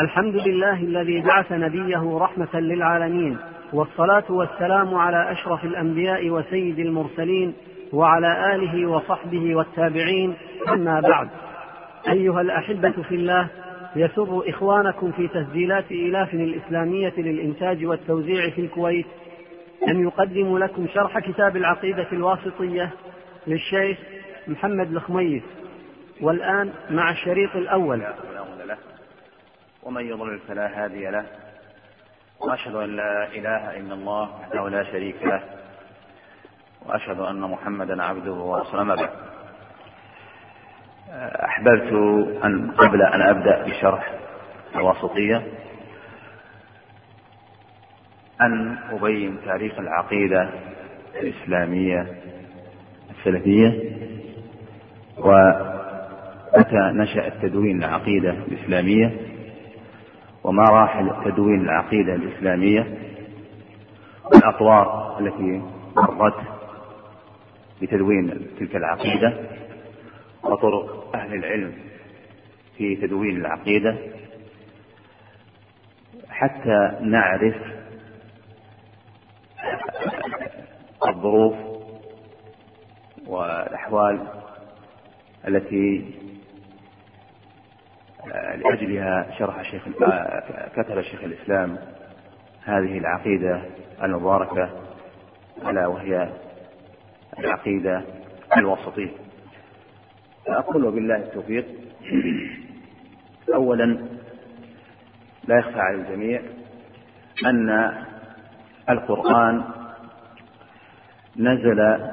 الحمد لله الذي بعث نبيه رحمة للعالمين والصلاة والسلام على أشرف الأنبياء وسيد المرسلين وعلى آله وصحبه والتابعين. أما بعد أيها الأحبة في الله يسر إخوانكم في تسجيلات إيلاف الإسلامية للإنتاج والتوزيع في الكويت أن يقدموا لكم شرح كتاب العقيدة الواسطية للشيخ محمد الخميس والآن مع الشريط الأول. ومن يضلل فلا هادي له. وأشهد أن لا إله إلا الله وحده لا شريك له. وأشهد أن محمدا عبده ورسوله. اما بعد أحببت أن قبل أن أبدأ بشرح الواسطية أن أبين تاريخ العقيدة الإسلامية السلفية ومتى نشأ التدوين العقيدة الإسلامية. ومراحل تدوين العقيدة الإسلامية والأطوار التي مرت بتدوين تلك العقيدة وطرق أهل العلم في تدوين العقيدة حتى نعرف الظروف والأحوال التي لأجلها شرح شيخ كتب شيخ الإسلام هذه العقيدة المباركة ألا وهي العقيدة الوسطية. أقول وبالله التوفيق. أولا لا يخفى على الجميع أن القرآن نزل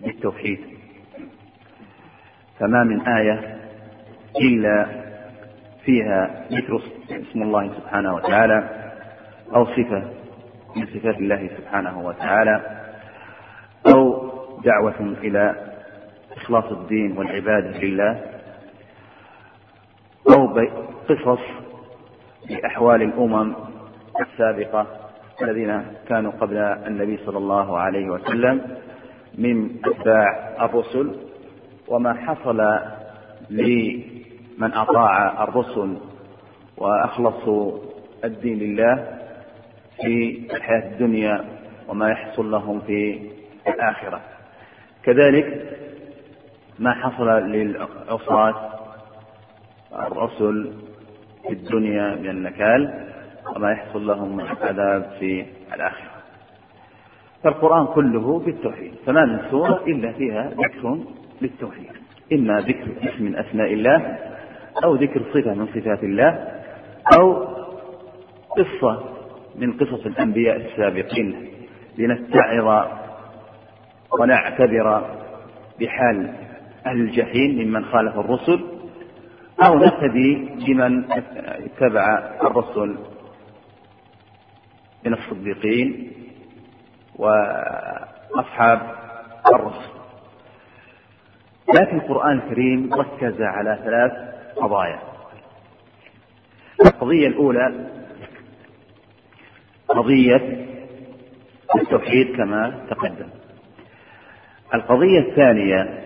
بالتوحيد. فما من آية إلا فيها ذكر اسم الله سبحانه وتعالى أو صفة من صفات الله سبحانه وتعالى أو دعوة إلى إخلاص الدين والعبادة لله أو قصص بأحوال الأمم السابقة الذين كانوا قبل النبي صلى الله عليه وسلم من أتباع الرسل وما حصل من أطاع الرسل وأخلصوا الدين لله في الحياة الدنيا وما يحصل لهم في الآخرة. كذلك ما حصل للعصاة الرسل في الدنيا من النكال وما يحصل لهم من العذاب في الآخرة. فالقرآن كله في التوحيد فما من سورة إلا فيها ذكر للتوحيد. إما ذكر اسم من أسماء الله أو ذكر صفة من صفات الله أو قصة من قصص الأنبياء السابقين لنتعظ ونعتبر بحال أهل الجحيم ممن خالف الرسل أو نهتدي بمن اتبع الرسل من الصديقين وأصحاب الرسل. لكن القرآن الكريم ركز على ثلاث قضايا. القضية الأولى قضية التوحيد كما تقدم. القضية الثانية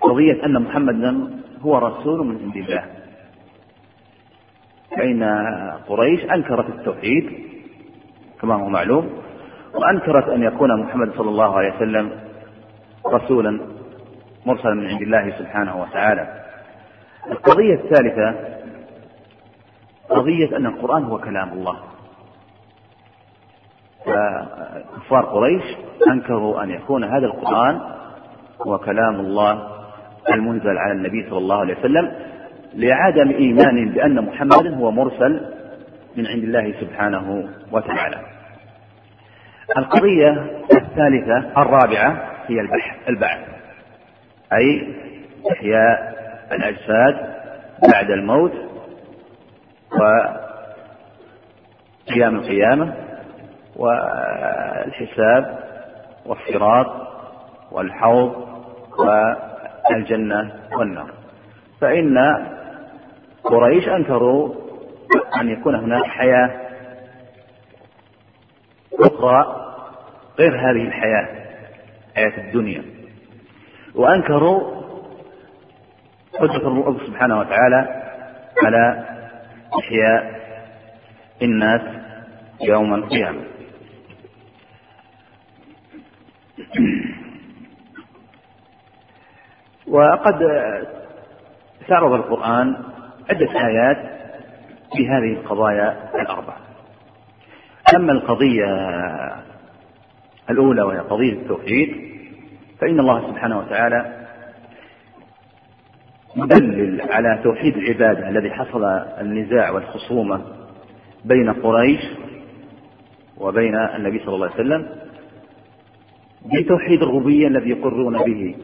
قضية أن محمدا هو رسول من عند الله. فإن قريش؟ أنكرت التوحيد كما هو معلوم وأنكرت أن يكون محمد صلى الله عليه وسلم رسولا مرسلا من عند الله سبحانه وتعالى. القضية الثالثة قضية أن القرآن هو كلام الله. فكفار قريش أنكروا أن يكون هذا القرآن هو كلام الله المنزل على النبي صلى الله عليه وسلم لعدم إيمان بأن محمدا هو مرسل من عند الله سبحانه وتعالى. القضية الثالثة الرابعة هي البحث البعث أي إحياء الأجساد بعد الموت وقيام القيامة والحساب والصراط والحوض والجنة والنار. فإن قريش أنكروا أن يكون هناك حياة أخرى غير هذه الحياة حياة الدنيا. وأنكروا حجة الله سبحانه وتعالى على إحياء الناس يوم القيامة. وقد تعرض القرآن عدة آيات في هذه القضايا الأربع أما القضية الأولى وهي قضية التوحيد فإن الله سبحانه وتعالى يدلل على توحيد العبادة الذي حصل النزاع والخصومة بين قريش وبين النبي صلى الله عليه وسلم بتوحيد الربوبية الذي يقرون به.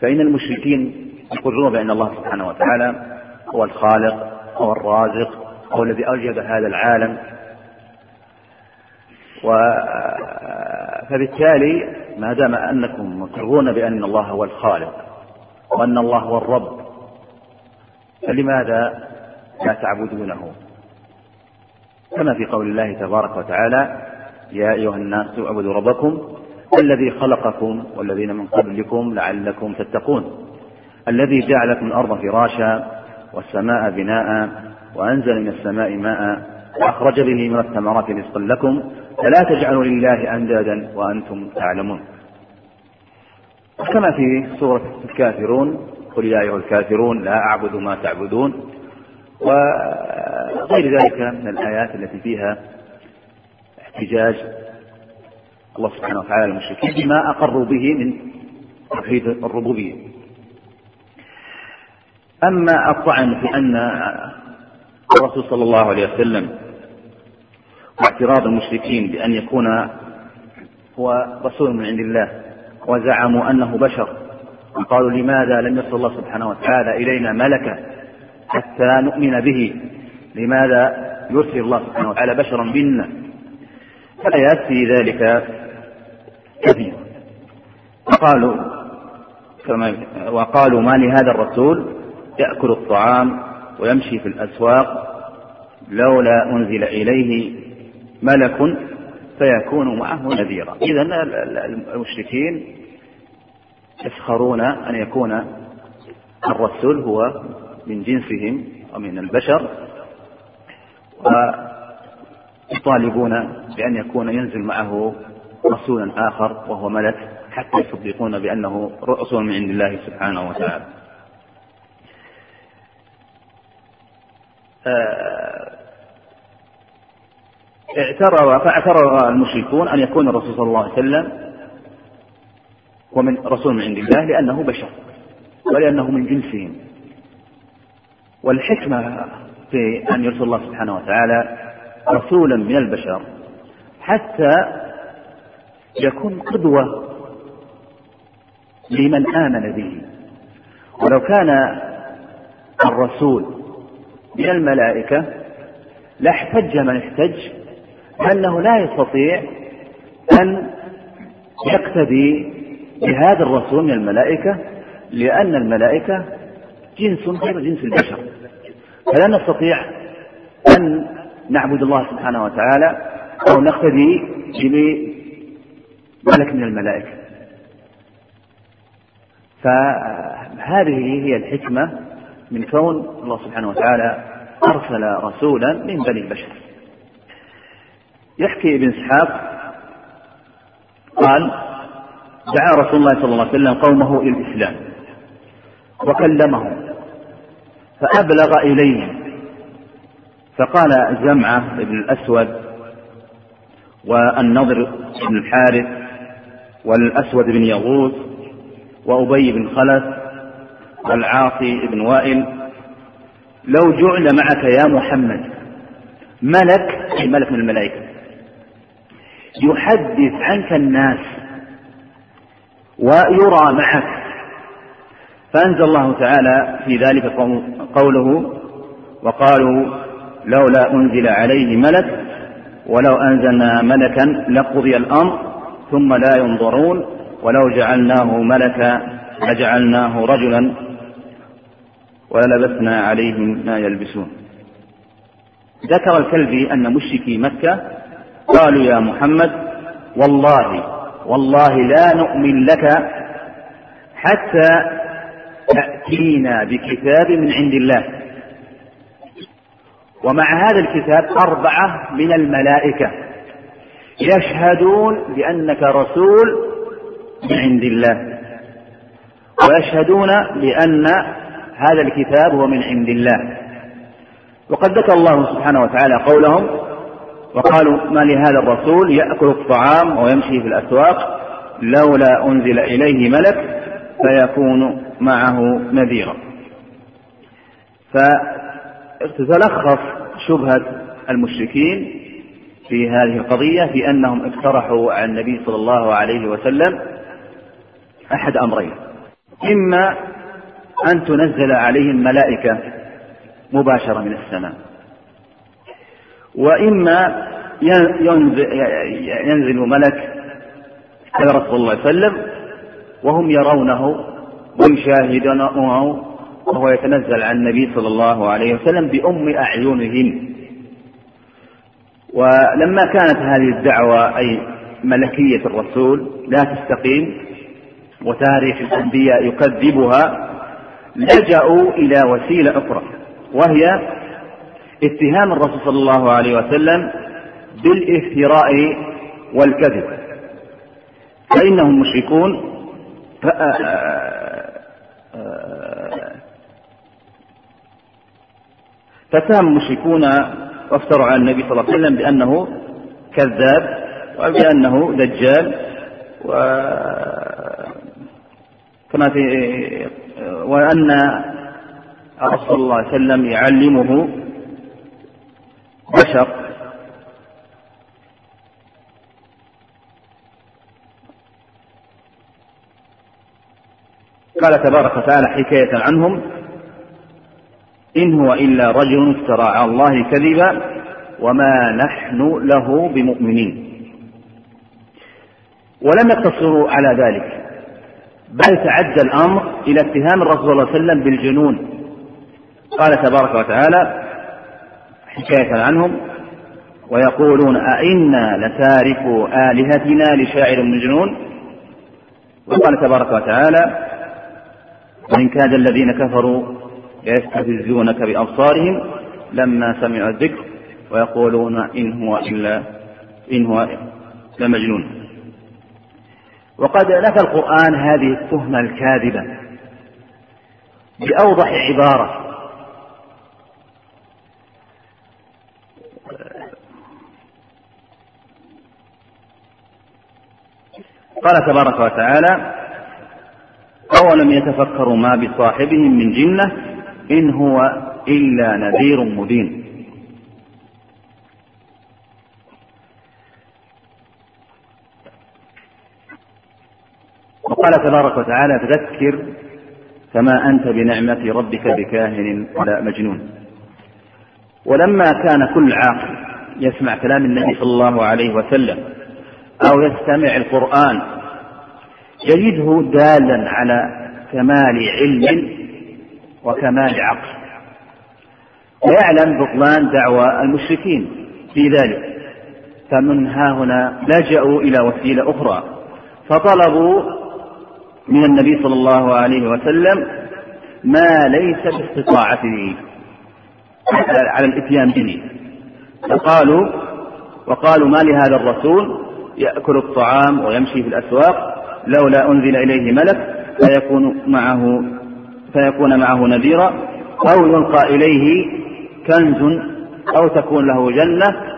فإن المشركين يقرون بأن الله سبحانه وتعالى هو الخالق هو الرازق هو الذي أوجد هذا العالم. و فبالتالي ما دام أنكم مقرون بأن الله هو الخالق وأن الله هو الرب. فلماذا لا تعبدونه؟ كما في قول الله تبارك وتعالى يا أيها الناس اعبدوا ربكم الذي خلقكم والذين من قبلكم لعلكم تتقون. الذي جعل لكم الأرض فراشا والسماء بناء وأنزل من السماء ماء وأخرج به من الثمرات رزقا لكم. فلا تجعلوا لله أندادا وأنتم تعلمون. كما في سورة الكافرون قل يا أيها الكافرون لا أعبد ما تعبدون وغير ذلك من الآيات التي فيها احتجاج الله سبحانه وتعالى المشركين بما أقروا به من توحيد الربوبية. أما الطعن في أن الرسول صلى الله عليه وسلم واعتراض المشركين بأن يكون هو رسول من عند الله وزعموا أنه بشر. وقالوا لماذا لم يصل الله سبحانه وتعالى إلينا ملكا حتى نؤمن به؟ لماذا يرسل الله سبحانه وتعالى بشرا منا فالآيات في ذلك كثيرة وقالوا كما وقالوا ما لهذا الرسول؟ يأكل الطعام ويمشي في الأسواق لولا أنزل إليه ملك فيكون معه نذيرا. إذا المشركين يسخرون أن يكون الرسول هو من جنسهم ومن البشر ويطالبون بأن يكون ينزل معه رسولا آخر وهو ملك حتى يصدقون بأنه رسول من عند الله سبحانه وتعالى. اعترض فاعترض المشركون أن يكون الرسول صلى الله عليه وسلم ومن رسول من عند الله لأنه بشر ولأنه من جنسهم. والحكمة في أن يرسل الله سبحانه وتعالى رسولا من البشر حتى يكون قدوة لمن آمن به. ولو كان الرسول من الملائكة لاحتج من احتج أنه لا يستطيع أن يقتدي بهذا الرسول من الملائكة لأن الملائكة جنس غير جنس البشر. فلا نستطيع أن نعبد الله سبحانه وتعالى أو نقتدي بملك من الملائكة. فهذه هي الحكمة من كون الله سبحانه وتعالى أرسل رسولا من بني البشر يحكي ابن إسحاق قال دعا رسول الله صلى الله عليه وسلم قومه إلى الإسلام وكلمهم فأبلغ إليهم. فقال زمعه بن الأسود والنضر بن الحارث والأسود بن يغوث وأبي بن خلف والعاصي بن وائل لو جعل معك يا محمد ملك أي ملك من الملائكة يحدث عنك الناس ويرى معك. فأنزل الله تعالى في ذلك قوله وقالوا لولا أنزل عليه ملك ولو أنزلنا ملكا لقضي الأمر ثم لا ينظرون ولو جعلناه ملكا لجعلناه رجلا وللبسنا عليهم ما يلبسون. ذكر الكلبي أن مشركي مكة قالوا يا محمد والله والله لا نؤمن لك حتى تأتينا بكتاب من عند الله. ومع هذا الكتاب أربعة من الملائكة يشهدون بأنك رسول من عند الله. ويشهدون بأن هذا الكتاب هو من عند الله. وقد ذكر الله سبحانه وتعالى قولهم وقالوا ما لهذا الرسول يأكل الطعام ويمشي في الأسواق لولا أنزل إليه ملك فيكون معه نذيرا. فتتلخص شبهة المشركين في هذه القضية في أنهم اقترحوا على النبي صلى الله عليه وسلم أحد أمرين. إما أن تنزل عليهم ملائكة مباشرة من السماء. وإما ينزل ملك على رسول الله صلى الله عليه وسلم وهم يرونه ويشاهدونه وهو يتنزل عن النبي صلى الله عليه وسلم بأم أعينهم. ولما كانت هذه الدعوة أي ملكية الرسول لا تستقيم وتاريخ الأنبياء يكذبها لجأوا إلى وسيلة أخرى وهي اتهام الرسول صلى الله عليه وسلم بالافتراء والكذب. فإنهم مشركون. فاتهم المشركون وافتروا على النبي صلى الله عليه وسلم بأنه كذاب وبأنه دجال و كما في وأن الرسول صلى الله عليه وسلم يعلمه بشر قال تبارك وتعالى حكاية عنهم. إن هو إلا رجل افترى على الله كذبا وما نحن له بمؤمنين. ولم يقتصروا على ذلك بل تعدى الأمر إلى اتهام الرسول صلى الله عليه وسلم بالجنون. قال تبارك وتعالى حكاية عنهم ويقولون أئنا لتاركوا آلهتنا لشاعر مجنون وقال تبارك وتعالى وإن كاد الذين كفروا ليستفزونك بأبصارهم لما سمعوا الذكر ويقولون إن هو إلا إن هو لمجنون. وقد نفى القرآن هذه التهمة الكاذبة بأوضح عبارة قال تبارك وتعالى أولم يتفكروا ما بصاحبهم من جنة إن هو إلا نذير مبين. وقال تبارك وتعالى فذكر فما أنت بنعمة ربك بكاهن ولا مجنون. ولما كان كل عاقل يسمع كلام النبي صلى الله عليه وسلم أو يستمع القرآن يجده دالا على كمال علم وكمال عقل. ويعلم بطلان دعوى المشركين في ذلك. فمن ها هنا لجأوا إلى وسيلة أخرى. فطلبوا من النبي صلى الله عليه وسلم ما ليس باستطاعته على الإتيان به. فقالوا وقالوا ما لهذا الرسول؟ يأكل الطعام ويمشي في الأسواق لولا أنزل إليه ملك فيكون معه فيكون معه نذيرا أو يلقى إليه كنز أو تكون له جنة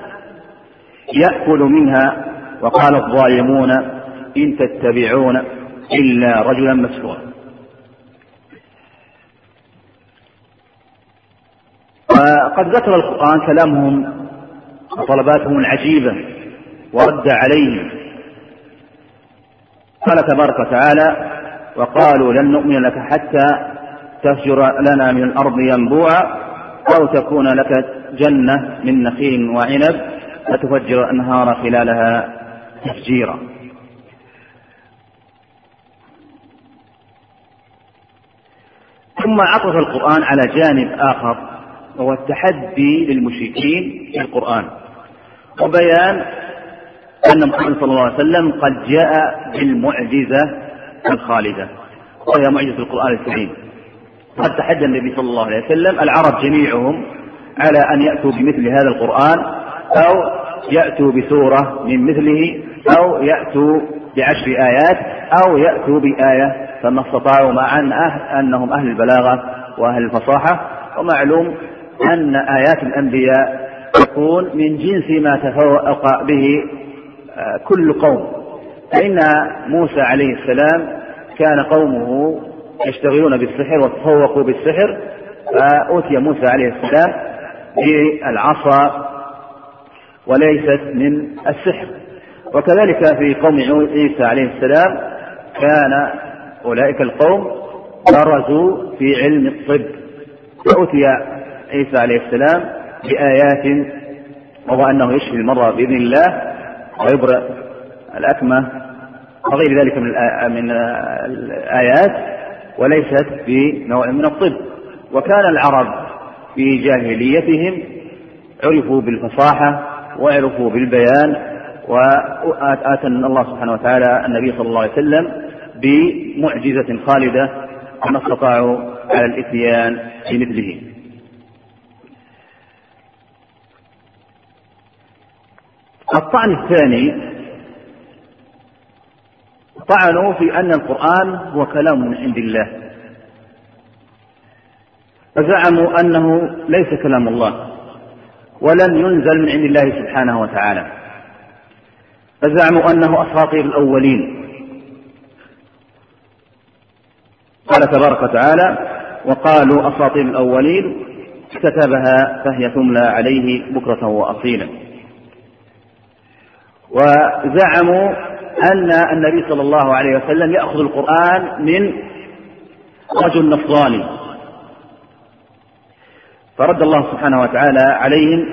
يأكل منها. وقال الظالمون إن تتبعون إلا رجلا مسحورا. وقد ذكر القرآن كلامهم وطلباتهم العجيبة. ورد عليهم قال تبارك وتعالى وقالوا لن نؤمن لك حتى تفجر لنا من الأرض ينبوعا أو تكون لك جنة من نخيل وعنب فتفجر الأنهار خلالها تفجيرا. ثم عطف القرآن على جانب آخر وهو التحدي للمشركين في القرآن. وبيان أن محمد صلى الله عليه وسلم قد جاء بالمعجزة الخالدة وهي معجزة القرآن الكريم. قد تحدى النبي صلى الله عليه وسلم العرب جميعهم على أن يأتوا بمثل هذا القرآن أو يأتوا بسورة من مثله أو يأتوا بعشر آيات أو يأتوا بآية فما استطاعوا مع أن أهل أنهم أهل البلاغة وأهل الفصاحة. ومعلوم أن آيات الأنبياء تكون من جنس ما تفوق به كل قوم. فإن موسى عليه السلام كان قومه يشتغلون بالسحر وتفوقوا بالسحر فأوتي موسى عليه السلام بالعصا وليست من السحر. وكذلك في قوم عيسى عليه السلام كان أولئك القوم برزوا في علم الطب. فأوتي عيسى عليه السلام بآيات وهو أنه يشفي المرضى بإذن الله ويبرئ الأكمة وغير ذلك من من الآيات وليست بنوع من الطب. وكان العرب في جاهليتهم عرفوا بالفصاحة وعرفوا بالبيان وآتى الله سبحانه وتعالى النبي صلى الله عليه وسلم بمعجزة خالدة وما استطاعوا على الإتيان بمثله. الطعن الثاني طعنوا في أن القرآن هو كلام من عند الله. فزعموا أنه ليس كلام الله ولم ينزل من عند الله سبحانه وتعالى. فزعموا أنه أساطير الأولين. قال تبارك وتعالى وقالوا أساطير الأولين كتبها فهي تملى عليه بكرة وأصيلا. وزعموا أن النبي صلى الله عليه وسلم يأخذ القرآن من رجل نصراني. فرد الله سبحانه وتعالى عليهم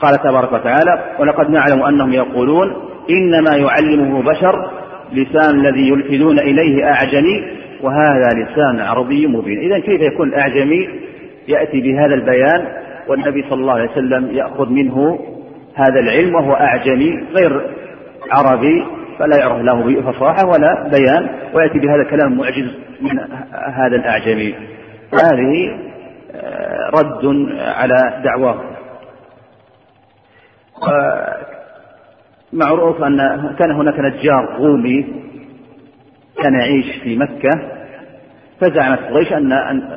قال تبارك وتعالى ولقد نعلم أنهم يقولون إنما يعلمه بشر لسان الذي يلحدون إليه أعجمي وهذا لسان عربي مبين. إذا كيف يكون الأعجمي يأتي بهذا البيان والنبي صلى الله عليه وسلم يأخذ منه هذا العلم وهو أعجمي غير عربي فلا يعرف له فصاحة ولا بيان ويأتي بهذا الكلام معجز من هذا الأعجمي. هذه آه، رد على دعواه. معروف أن كان هناك نجار رومي كان يعيش في مكة فزعمت قريش أن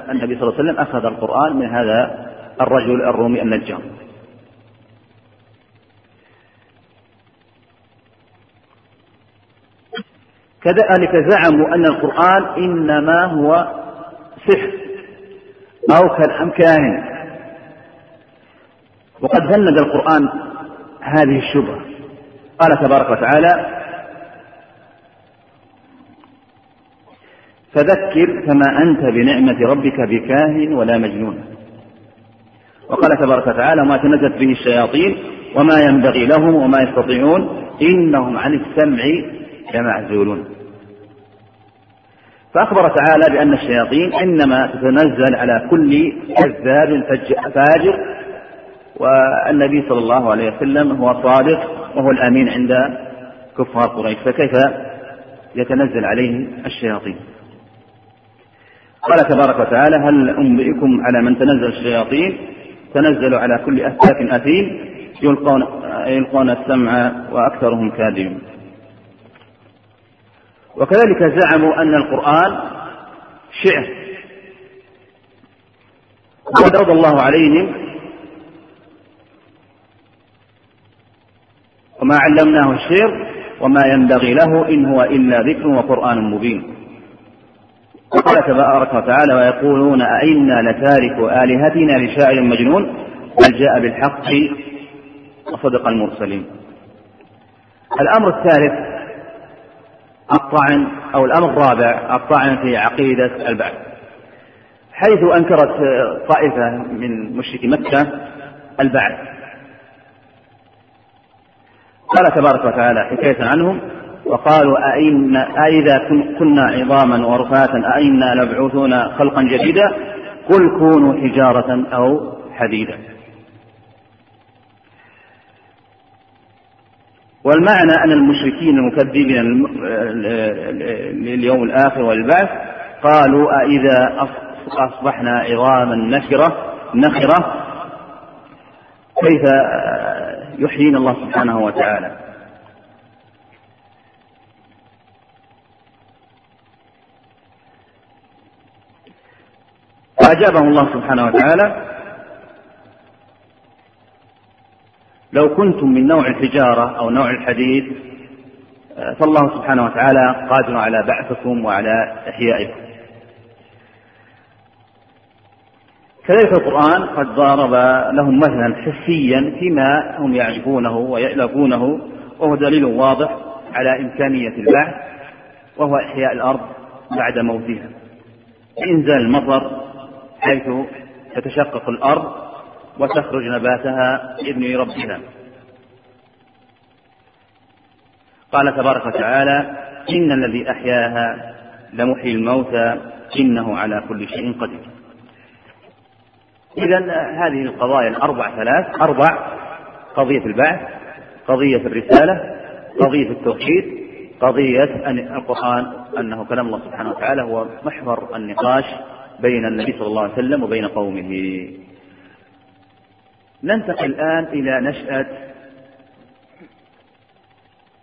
النبي صلى الله عليه وسلم أخذ القرآن من هذا الرجل الرومي النجار. كذلك زعموا أن القرآن إنما هو سحر أو كلام كاهن وقد فند القرآن هذه الشبهة. قال تبارك وتعالى فذكر فما أنت بنعمة ربك بكاهن ولا مجنون. وقال تبارك وتعالى ما تنزلت به الشياطين وما ينبغي لهم وما يستطيعون إنهم عن السمع لمعزولون فأخبر تعالى بأن الشياطين إنما تتنزل على كل كذاب فاجر والنبي صلى الله عليه وسلم هو صادق وهو الأمين عند كفار قريش. فكيف يتنزل عليه الشياطين؟ قال تبارك وتعالى هل أنبئكم على من تنزل الشياطين؟ تنزل على كل أفاك أثيم يلقون, يلقون السمع وأكثرهم كاذبون وكذلك زعموا أن القرآن شعر. وقد رضى الله عليهم وما علمناه الشعر وما ينبغي له إن هو إلا ذكر وقرآن مبين. وقال تبارك وتعالى ويقولون أئنا لتارك آلهتنا لشاعر مجنون؟ بل جاء بالحق وصدق المرسلين. الأمر الثالث الطعن أو الأمر الرابع الطعن في عقيدة البعث. حيث أنكرت طائفة من مشركي مكة البعث. قال تبارك وتعالى حكاية عنهم وقالوا أئن أئذا كنا عظاما ورفاتا أئنا لمبعوثون خلقا جديدا قل كونوا حجارة أو حديدا. والمعنى أن المشركين المكذبين لليوم الآخر والبعث قالوا أإذا أصبحنا عظاما نخرة نخرة كيف يحيينا الله سبحانه وتعالى؟ فأجابه الله سبحانه وتعالى لو كنتم من نوع الحجارة أو نوع الحديد فالله سبحانه وتعالى قادر على بعثكم وعلى إحيائكم. كذلك القرآن قد ضارب لهم مثلا حسيا فيما هم يعرفونه ويألفونه وهو دليل واضح على إمكانية البعث وهو إحياء الأرض بعد موتها. إنزال المطر حيث تتشقق الأرض وتخرج نباتها بإذن ربها. قال تبارك وتعالى إن الذي أحياها لمحيي الموتى إنه على كل شيء قدير. إذا هذه القضايا الأربع ثلاث أربع قضية البعث قضية الرسالة قضية التوحيد قضية أن القرآن أنه كلام الله سبحانه وتعالى هو محور النقاش بين النبي صلى الله عليه وسلم وبين قومه. ننتقل الآن إلى نشأة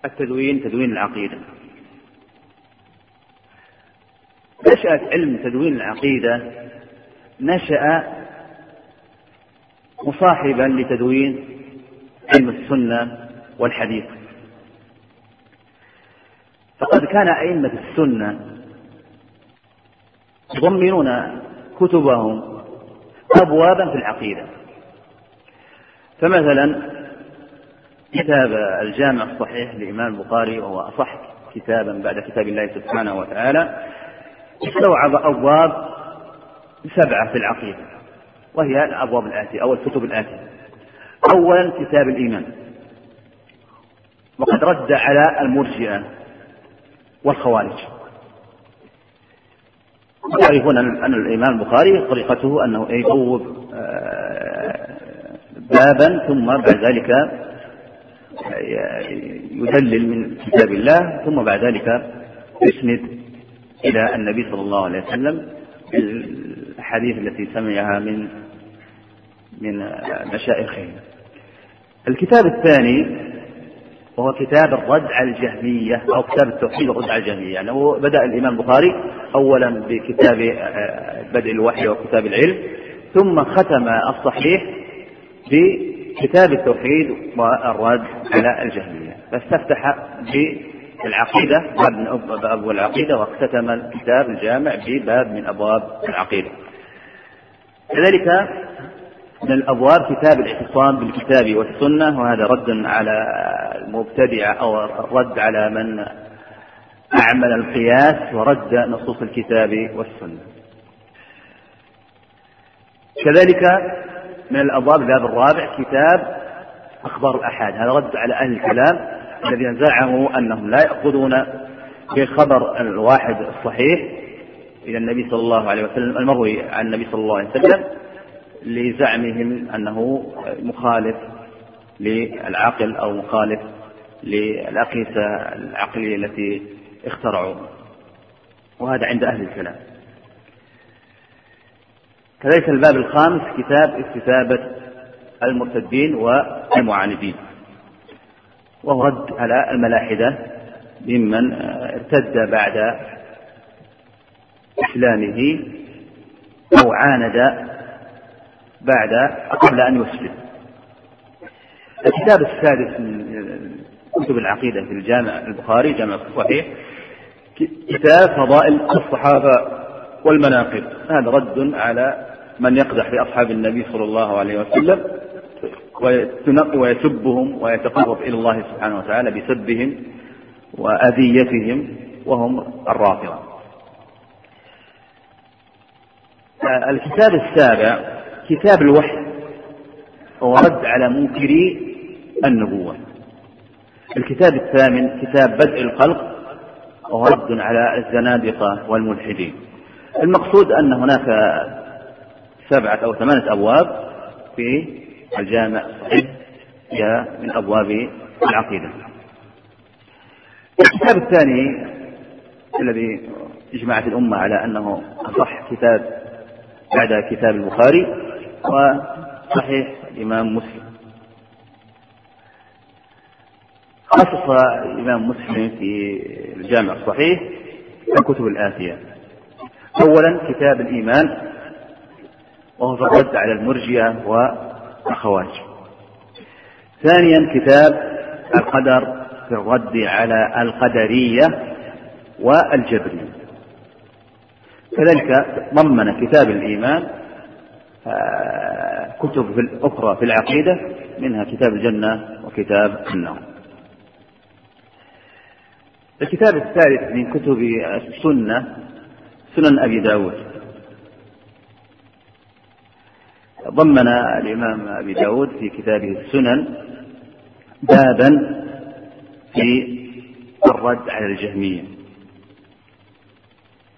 التدوين تدوين العقيدة. نشأة علم تدوين العقيدة نشأ مصاحبا لتدوين علم السنة والحديث. فقد كان أئمة السنة يضمنون كتبهم أبوابا في العقيدة. فمثلا كتاب الجامع الصحيح للإمام البخاري وهو أصح كتابا بعد كتاب الله سبحانه وتعالى استوعب أبواب سبعة في العقيدة وهي الأبواب الآتية أو الكتب الآتية. أولا كتاب الإيمان. وقد رد على المرجئة والخوارج. يعرفون أن الإمام البخاري طريقته أنه يبوب آه، بابا ثم بعد ذلك يدلل من كتاب الله ثم بعد ذلك يسند إلى النبي صلى الله عليه وسلم الأحاديث التي سمعها من من مشايخه. الكتاب الثاني وهو كتاب الرد على الجهمية أو كتاب التوحيد والرد على الجهمية. يعني هو بدأ الإمام البخاري أولا بكتاب آه، بدء الوحي وكتاب العلم ثم ختم الصحيح بكتاب التوحيد والرد على الجهمية. فاستفتح بالعقيدة باب من أبواب العقيدة واختتم الكتاب الجامع بباب من أبواب العقيدة. كذلك من الأبواب كتاب الاعتصام بالكتاب والسنة وهذا رد على المبتدعة أو رد على من أعمل القياس ورد نصوص الكتاب والسنة. كذلك من الأبواب الباب الرابع كتاب أخبار الأحاد. هذا رد على أهل الكلام الذين زعموا أنهم لا يأخذون بخبر الواحد الصحيح إلى النبي صلى الله عليه وسلم المروي عن النبي صلى الله عليه وسلم لزعمهم أنه مخالف للعقل أو مخالف للأقيسة العقلية التي اخترعوا. وهذا عند أهل الكلام. كذلك الباب الخامس كتاب استتابة المرتدين والمعاندين. وهو رد على الملاحدة ممن ارتد بعد إسلامه أو عاند بعد قبل أن يسلم. الكتاب السادس من كتب العقيدة في الجامع البخاري جامع الصحيح كتاب فضائل الصحابة والمناقب. هذا رد على من يقدح في أصحاب النبي صلى الله عليه وسلم ويسبهم ويتقرب إلى الله سبحانه وتعالى بسبهم وأذيتهم وهم الرافضة. الكتاب السابع كتاب الوحي هو رد على منكري النبوة. الكتاب الثامن كتاب بدء الخلق وهو رد على الزنادقة والملحدين. المقصود أن هناك سبعة أو ثمانية أبواب في الجامع. الصحيح هي من أبواب العقيدة. الكتاب الثاني الذي اجمعت الأمة على أنه أصح كتاب بعد كتاب البخاري وصحيح الإمام مسلم. خصص الإمام مسلم في الجامع. الصحيح الكتب الآتية. أولا كتاب الإيمان. وهو في الرد على المرجئة والخوارج ثانيا كتاب القدر في الرد على القدرية والجبرية. كذلك ضمن كتاب الإيمان آه، كتب أخرى في العقيدة منها كتاب الجنة وكتاب النار الكتاب الثالث من كتب السنة سنن أبي داود. ضمن الإمام أبي داود في كتابه السنن بابا في الرد على الجهمية.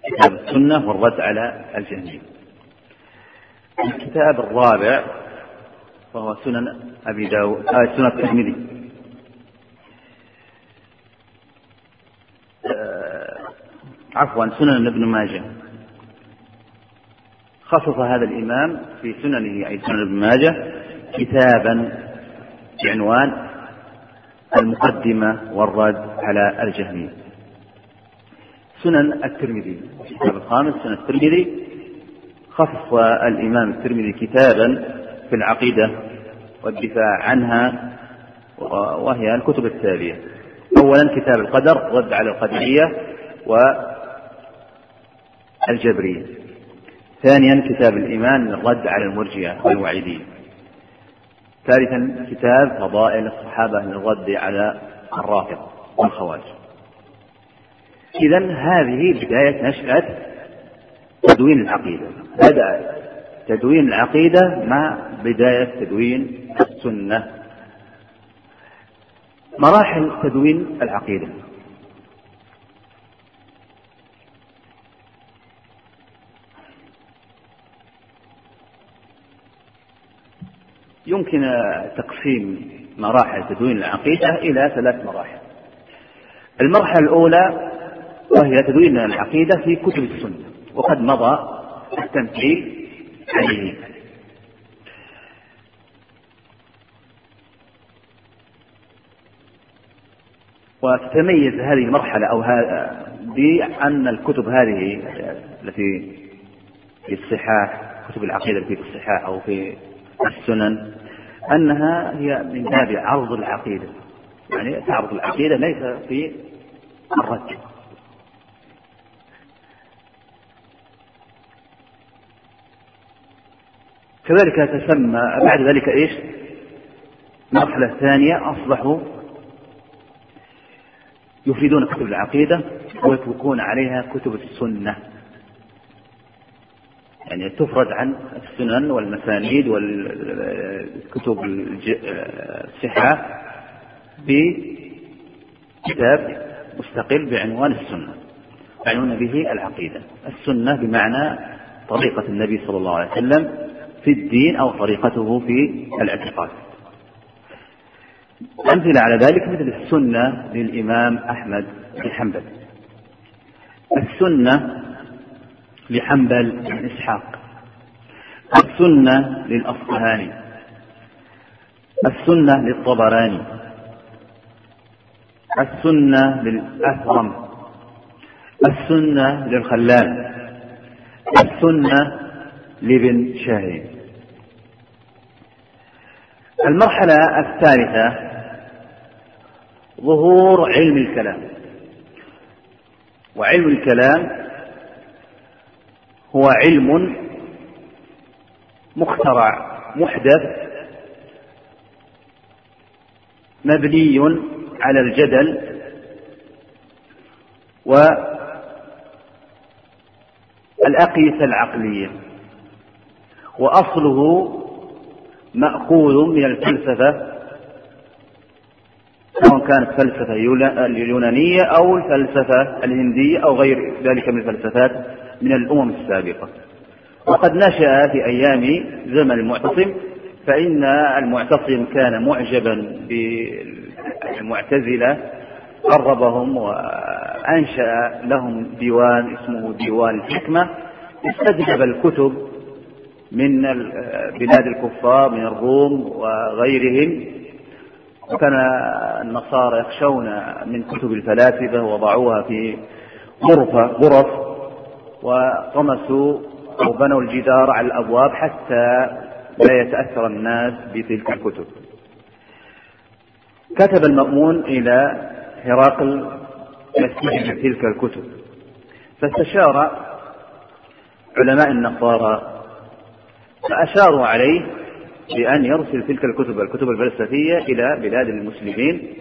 كتاب السنة والرد على الجهمية. الكتاب الرابع وهو سنن أبي داود آه سنن الترمذي. آه عفوا سنن ابن ماجه. خصص هذا الإمام في سننه أي سنن ابن ماجه كتابا بعنوان المقدمة والرد على الجهمية. سنن الترمذي الكتاب الخامس سنن الترمذي. خصص الإمام الترمذي كتابا في العقيدة والدفاع عنها وهي الكتب التالية. أولا كتاب القدر رد على القدرية والجبرية. ثانيا كتاب الإيمان الرد على المرجئة والوعيدية ثالثا كتاب فضائل الصحابة للرد على الرافضة والخوارج. إذا هذه بداية نشأة تدوين العقيدة. بدأ تدوين العقيدة مع بداية تدوين السنة. مراحل تدوين العقيدة. يمكن تقسيم مراحل تدوين العقيدة إلى ثلاث مراحل. المرحلة الأولى وهي تدوين العقيدة في كتب السنة، وقد مضى التمثيل عليه. وتتميز هذه المرحلة أو بأن الكتب هذه التي في الصحاح كتب العقيدة التي في الصحاح أو في السنن أنها هي من باب عرض العقيدة. يعني تعرض العقيدة ليس في الرد. كذلك تسمى بعد ذلك إيش؟ المرحلة الثانية أصبحوا يفيدون كتب العقيدة ويتركون عليها كتب السنة. يعني تفرد عن السنن والمسانيد والكتب الصحة بكتاب مستقل بعنوان السنة يعنون به العقيدة. السنة بمعنى طريقة النبي صلى الله عليه وسلم في الدين أو طريقته في الاعتقاد. أمثلة على ذلك مثل السنة للإمام أحمد بن حنبل. السنة لحنبل بن إسحاق. السنة للأصفهاني. السنة للطبراني. السنة للأثرم السنة للخلال. السنة لابن شاهين. المرحلة الثالثة ظهور علم الكلام. وعلم الكلام هو علم مخترع محدث مبني على الجدل والأقيسة العقلية وأصله مأخوذ من الفلسفة سواء كانت فلسفة اليونانية أو الفلسفة الهندية أو غير ذلك من الفلسفات. من الأمم السابقة. وقد نشأ في أيام زمن المعتصم فإن المعتصم كان معجبا بالمعتزلة قربهم وأنشأ لهم ديوان اسمه ديوان الحكمة. استجلب الكتب من بلاد الكفار من الروم وغيرهم. وكان النصارى يخشون من كتب الفلاسفة وضعوها في غرفة غرف. وطمسوا أو بنوا الجدار على الأبواب حتى لا يتأثر الناس بتلك الكتب. كتب المأمون إلى هرقل يستجد تلك الكتب. فاستشار علماء النصارى فأشاروا عليه بأن يرسل تلك الكتب الكتب الفلسفية إلى بلاد المسلمين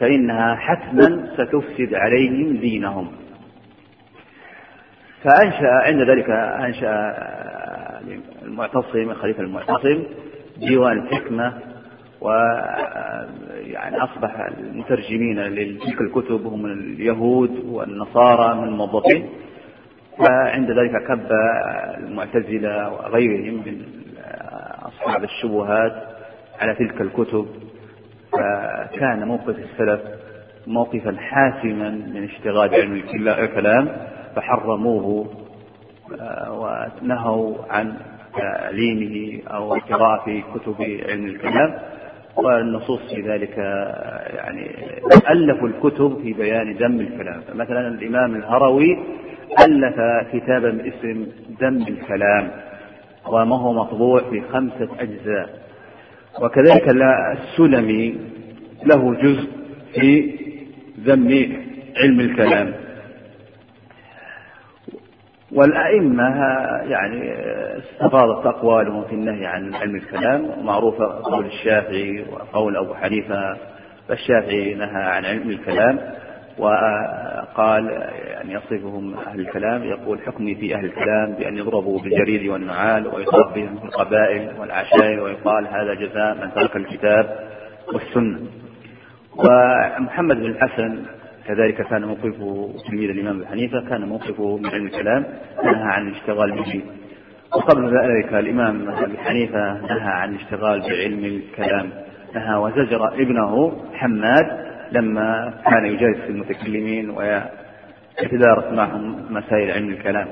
فإنها حتما ستفسد عليهم دينهم. فأنشأ عند ذلك أنشأ المعتصم خليفة المعتصم ديوان الحكمة و يعني أصبح المترجمين لتلك الكتب هم اليهود والنصارى من الموظفين. فعند ذلك كب المعتزلة وغيرهم من أصحاب الشبهات على تلك الكتب. فكان موقف السلف موقفا حاسما من اشتغال بعلم الكلام. فحرموه ونهوا عن تعليمه أو القراءة في كتب علم الكلام والنصوص في ذلك يعني ألفوا الكتب في بيان ذم الكلام. فمثلا الإمام الهروي ألف كتابا باسم ذم الكلام وما هو مطبوع في خمسة أجزاء. وكذلك السلمي له جزء في ذم علم الكلام. والأئمة يعني استفاضت أقوالهم في النهي عن علم الكلام معروفة قول الشافعي وقول أبو حنيفة فالشافعي نهى عن علم الكلام وقال يعني يصفهم أهل الكلام يقول حكمي في أهل الكلام بأن يضربوا بالجريد والنعال ويصاب بهم في القبائل والعشائر ويقال هذا جزاء من ترك الكتاب والسنة. ومحمد بن الحسن كذلك كان موقفه تلميذ الإمام أبي حنيفة كان موقفه من علم الكلام نهى عن الاشتغال به. وقبل ذلك الإمام أبي حنيفة نهى عن الاشتغال بعلم الكلام. نهى وزجر ابنه حماد لما كان يجالس المتكلمين ويتدارس معهم مسائل علم الكلام.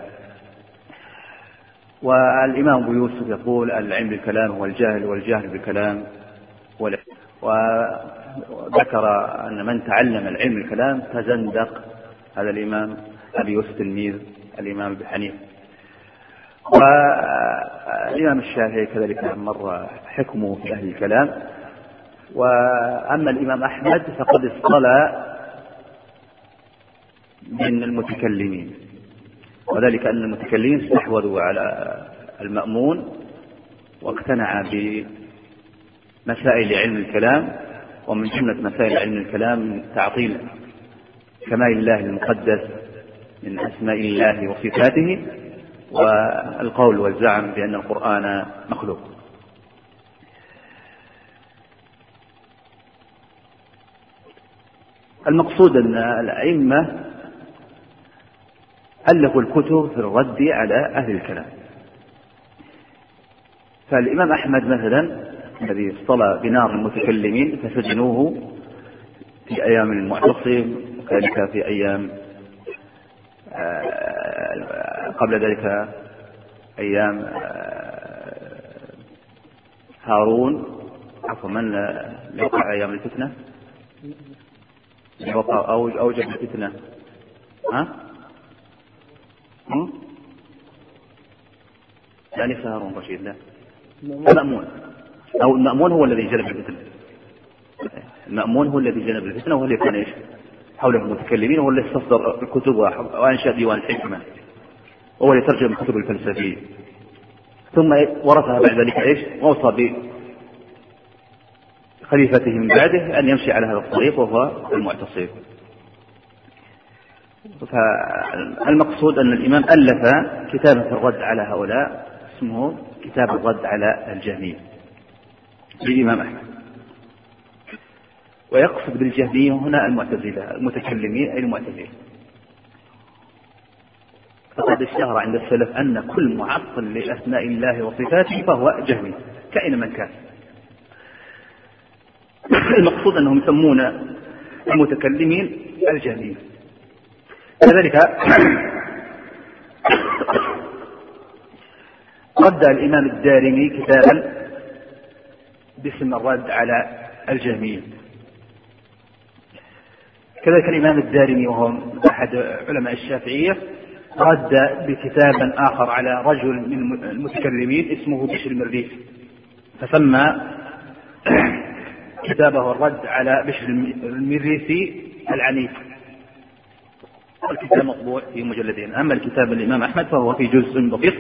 والإمام أبو يوسف يقول العلم بالكلام هو الجاهل والجاهل بالكلام. وذكر أن من تعلم العلم الكلام تزندق. هذا الإمام أبي يوسف تلميذ الإمام أبي حنيفة. والإمام الشافعي كذلك مر حكمه في أهل الكلام. وأما الإمام أحمد فقد اصطلى من المتكلمين. وذلك أن المتكلمين استحوذوا على المأمون واقتنع بمسائل علم الكلام. ومن جملة مسائل علم الكلام تعطيل كمال الله المقدس من أسماء الله وصفاته والقول والزعم بأن القرآن مخلوق. المقصود أن الأئمة ألفوا الكتب في الرد على أهل الكلام. فالإمام أحمد مثلا الذي اصطلى بنار المتكلمين فسجنوه في أيام المعتصم وكذلك في أيام آه، قبل ذلك أيام آه، هارون عفوا من وقع أيام الفتنة؟ وقع أوجب الفتنة. ها؟ يعني هارون رشيد لا. المأمون أو المأمون هو الذي جلب الفتنة المأمون هو الذي جلب الفتنة وهو الذي كان إيش؟ حوله المتكلمين وهو الذي استصدر الكتب وأنشأ ديوان الحكمة. وهو الذي ترجم الكتب الفلسفية. ثم ورثها بعد ذلك إيش؟ وأوصى بخليفته من بعده أن يمشي على هذا الطريق وهو المعتصم. فالمقصود أن الإمام ألف كتابا في الرد على هؤلاء اسمه كتاب الرد على الجهمية. للإمام أحمد ويقصد بالجهمية هنا المعتزلة المتكلمين أي المعتزلة. فقد اشتهر عند السلف أن كل معطل لأسماء الله وصفاته فهو جهمي كائن من كان. المقصود أنهم يسمون المتكلمين الجهمية. كذلك رد الإمام الدارمي كتابا باسم الرد على الجهمية. كذلك الإمام الدارمي وهو أحد علماء الشافعية رد بكتابا آخر على رجل من المتكلمين اسمه بشر المريخ فسمى كتابه الرد على بشر المريسي العنيف. الكتاب مطبوع في مجلدين أما الكتاب الإمام أحمد فهو في جزء بسيط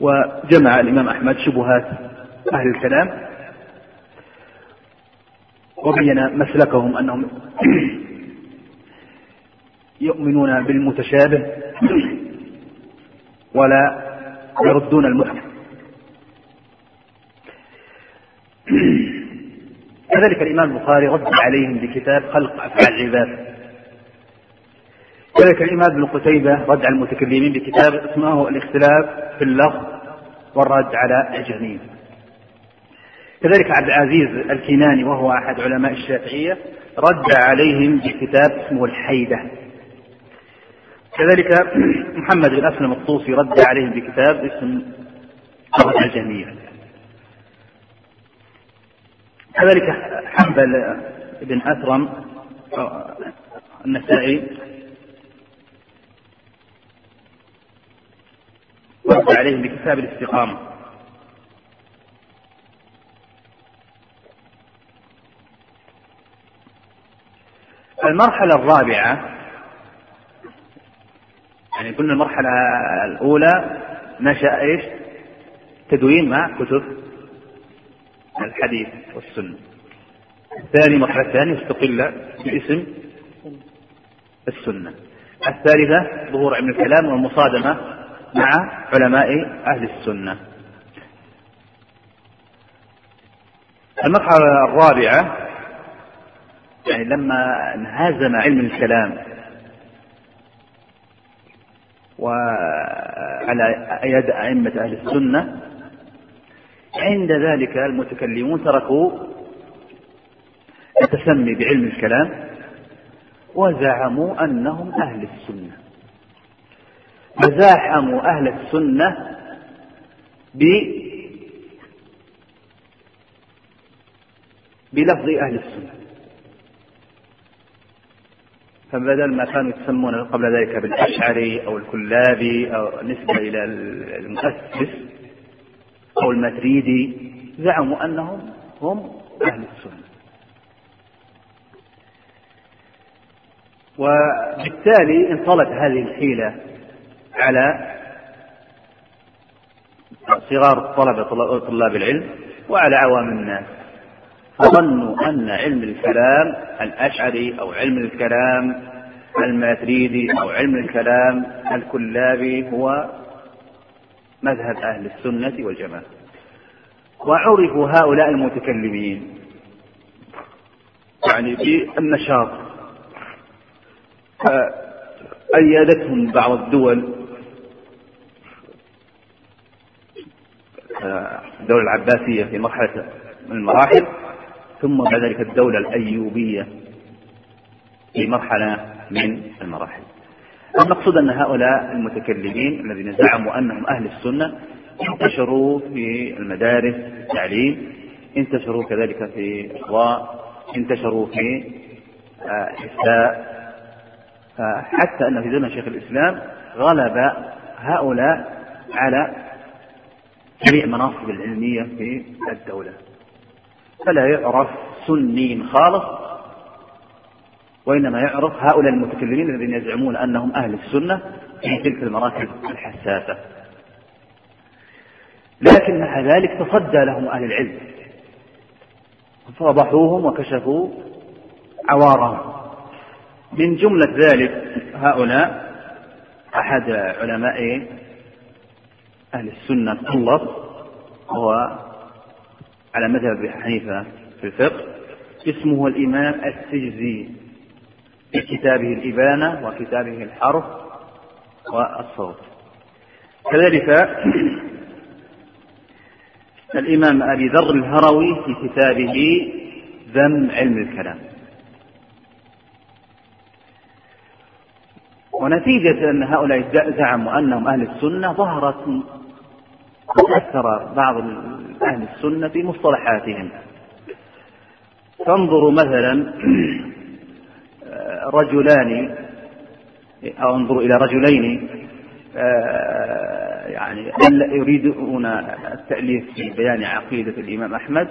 وجمع الإمام أحمد شبهات أهل الكلام. وبين مسلكهم أنهم يؤمنون بالمتشابه ولا يردون المحكم. كذلك الإمام البخاري رد عليهم بكتاب خلق أفعال العباد. كذلك الإمام ابن قتيبة رد على المتكلمين بكتاب اسمه الاختلاف في اللفظ والرد على الجهمية. كذلك عبد العزيز الكناني وهو أحد علماء الشافعية رد عليهم بكتاب اسمه الحيدة. كذلك محمد بن أسلم الطوسي رد عليهم بكتاب اسم على الجهمية كذلك حنبل بن أثرم النسائي رد عليهم بكتاب الاستقامة. المرحلة الرابعة يعني قلنا المرحلة الأولى نشأ إيش؟ تدوين مع كتب الحديث والسنة. الثاني مرحلة ثانية استقل باسم السنة. الثالثة ظهور علم الكلام والمصادمة مع علماء أهل السنة. المرحلة الرابعة يعني لما انهزم علم الكلام وعلى يد أئمة أهل السنة عند ذلك المتكلمون تركوا التسمي بعلم الكلام وزعموا أنهم أهل السنة. وزاحموا أهل السنة ب بلفظ أهل السنة. فبدل ما كانوا يسمون قبل ذلك بالأشعري أو الكلابي أو نسبة إلى المؤسس أو الماتريدي زعموا أنهم هم أهل السنة. وبالتالي انطلت هذه الحيلة على صغار الطلبة طلاب العلم وعلى عوام الناس. فظنوا أن علم الكلام الأشعري أو علم الكلام الماتريدي أو علم الكلام الكلابي هو مذهب أهل السنة والجماعة. وعرفوا هؤلاء المتكلمين يعني بالنشاط. أيدتهم بعض الدول. الدولة العباسية في مرحلة من المراحل. ثم بعد ذلك الدولة الأيوبية في مرحلة من المراحل. المقصود أن هؤلاء المتكلمين الذين زعموا أنهم أهل السنة انتشروا في المدارس التعليم انتشروا كذلك في الإخواء انتشروا في الإفتاء حتى أن في زمن شيخ الإسلام غلب هؤلاء على جميع المناصب العلمية في الدولة. فلا يعرف سني خالص وإنما يعرف هؤلاء المتكلمين الذين يزعمون أنهم أهل السنة في تلك المراكز الحساسة. لكن مع ذلك تصدى لهم أهل العلم. فضحوهم وكشفوا عوارهم. من جملة ذلك هؤلاء أحد علماء أهل السنة الخلص وهو على مذهب حنيفة في الفقه اسمه الإمام السجزي في كتابه الإبانة وكتابه الحرف والصوت. كذلك الإمام أبي ذر الهروي في كتابه ذم علم الكلام. ونتيجة أن هؤلاء زعموا أنهم أهل السنة ظهرت وأثر بعض أهل السنة في مصطلحاتهم. فانظروا مثلا رجلان أو انظروا إلى رجلين يعني يريدون التأليف في بيان عقيدة الإمام أحمد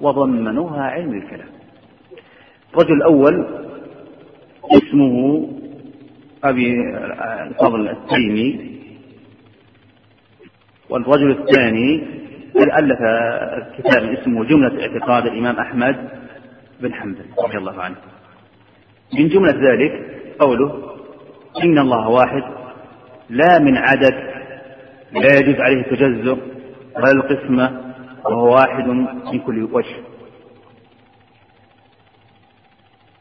وضمنوها علم الكلام. الرجل الأول اسمه أبي الفضل التيمي والرجل الثاني ألف كتاب اسمه جملة اعتقاد الإمام أحمد بن حنبل رضي الله عنه. من جملة ذلك قوله إن الله واحد لا من عدد لا يجوز عليه التجزؤ ولا القسمة وهو واحد من كل وجه.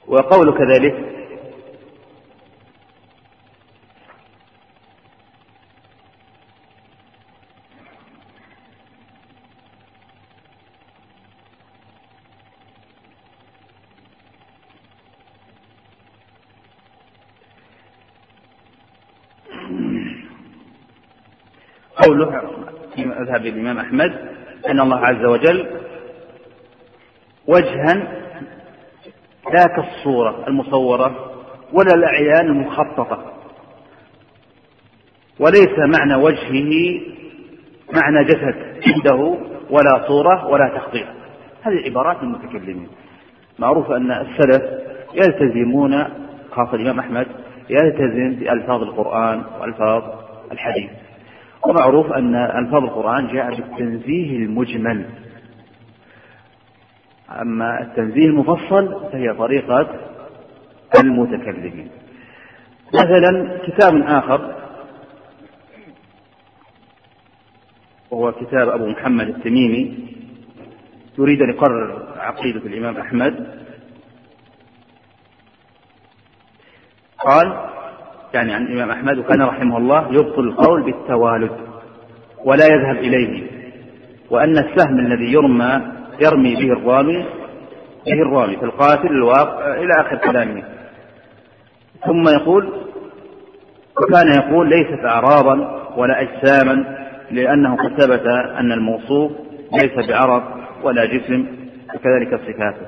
وقول كذلك قوله في مذهب الإمام أحمد أن الله عز وجل وجها لا كالصورة المصورة ولا الأعيان المخططة. وليس معنى وجهه معنى جسد عنده ولا صورة ولا تخطيط. هذه عبارات المتكلمين. معروف أن السلف يلتزمون خاصة الإمام أحمد يلتزم بألفاظ القرآن وألفاظ الحديث. ومعروف أن ألفاظ القرآن جاء بالتنزيه المجمل. أما التنزيه المفصل فهي طريقة المتكلمين. مثلا كتاب آخر وهو كتاب أبو محمد التميمي يريد أن يقرر عقيدة الإمام أحمد. قال يعني عن الإمام أحمد وكان رحمه الله يبطل القول بالتوالد ولا يذهب إليه وأن السهم الذي يرمى يرمي به الرامي به الرامي في القاتل الواقع إلى آخر كلامه. ثم يقول وكان يقول ليست أعراضا ولا أجساما لأنه قد ثبت أن الموصوف ليس بعرض ولا جسم وكذلك صفاته.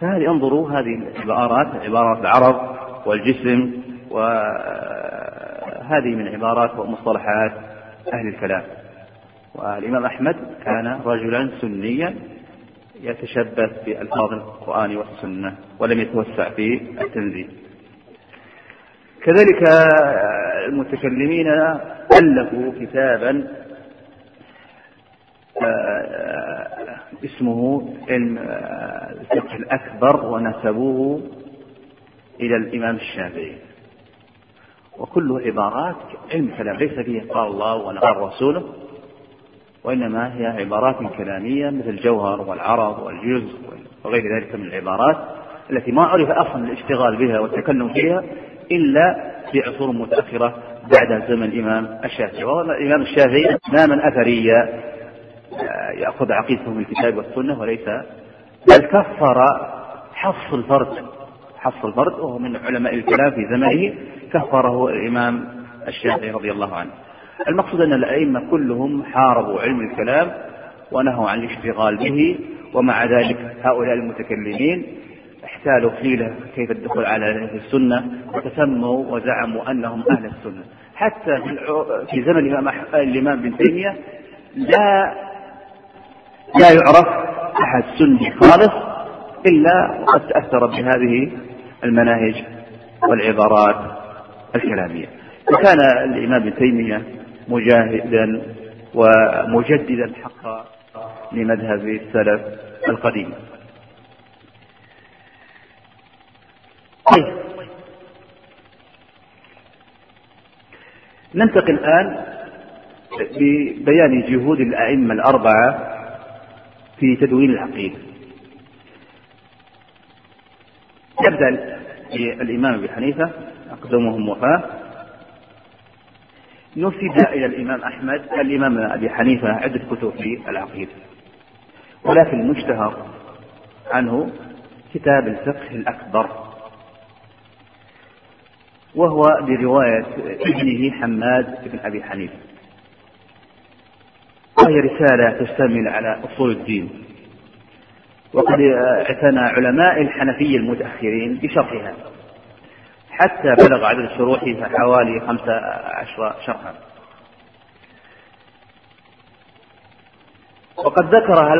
فهذه انظروا هذه العبارات عبارات العرض والجسم وهذه من عبارات ومصطلحات أهل الكلام. والإمام أحمد كان رجلا سنيا يتشبث بألفاظ القرآن والسنة ولم يتوسع في التنزيل. كذلك المتكلمين ألفوا كتابا آه، اسمه علم الفقه الأكبر ونسبوه إلى الإمام الشافعي. وكله عبارات علم كلام ليس فيه قال الله ولا قال رسوله وإنما هي عبارات كلامية مثل الجوهر والعرض والجزء وغير ذلك من العبارات التي ما عرف أصلا الاشتغال بها والتكلم فيها إلا في عصور متأخرة بعد زمن الإمام الشافعي. الإمام الشافعي إماما أثريا يأخذ عقيدته من الكتاب والسنة وليس بل كفر حص الفرد حص الفرد وهو من علماء الكلام في زمانه كفره الإمام الشافعي رضي الله عنه. المقصود أن الأئمة كلهم حاربوا علم الكلام ونهوا عن الاشتغال به ومع ذلك هؤلاء المتكلمين احتالوا حيلة كيف الدخول على أهل السنة وتسموا وزعموا أنهم أهل السنة. حتى في زمن الإمام ابن تيمية لا لا يعرف أحد سني خالص إلا وقد تأثر بهذه المناهج والعبارات. الكلامية. وكان الإمام ابن تيمية مجاهدا ومجددا حقا لمذهب السلف القديم. طيب ننتقل الآن ببيان جهود الأئمة الأربعة في تدوين العقيدة. يبدأ الإمام أبي حنيفة. أقدمهم وفاة. نسب إلى الإمام أحمد الإمام أبي حنيفة عدة كتب في العقيدة ولكن المشتهر عنه كتاب الفقه الأكبر. وهو برواية ابنه حماد بن أبي حنيفة. وهي رسالة تشتمل على أصول الدين. وقد اعتنى علماء الحنفية المتأخرين بشرحها. حتى بلغ عدد شروحها حوالي خمسة عشر شرحا. وقد ذكرها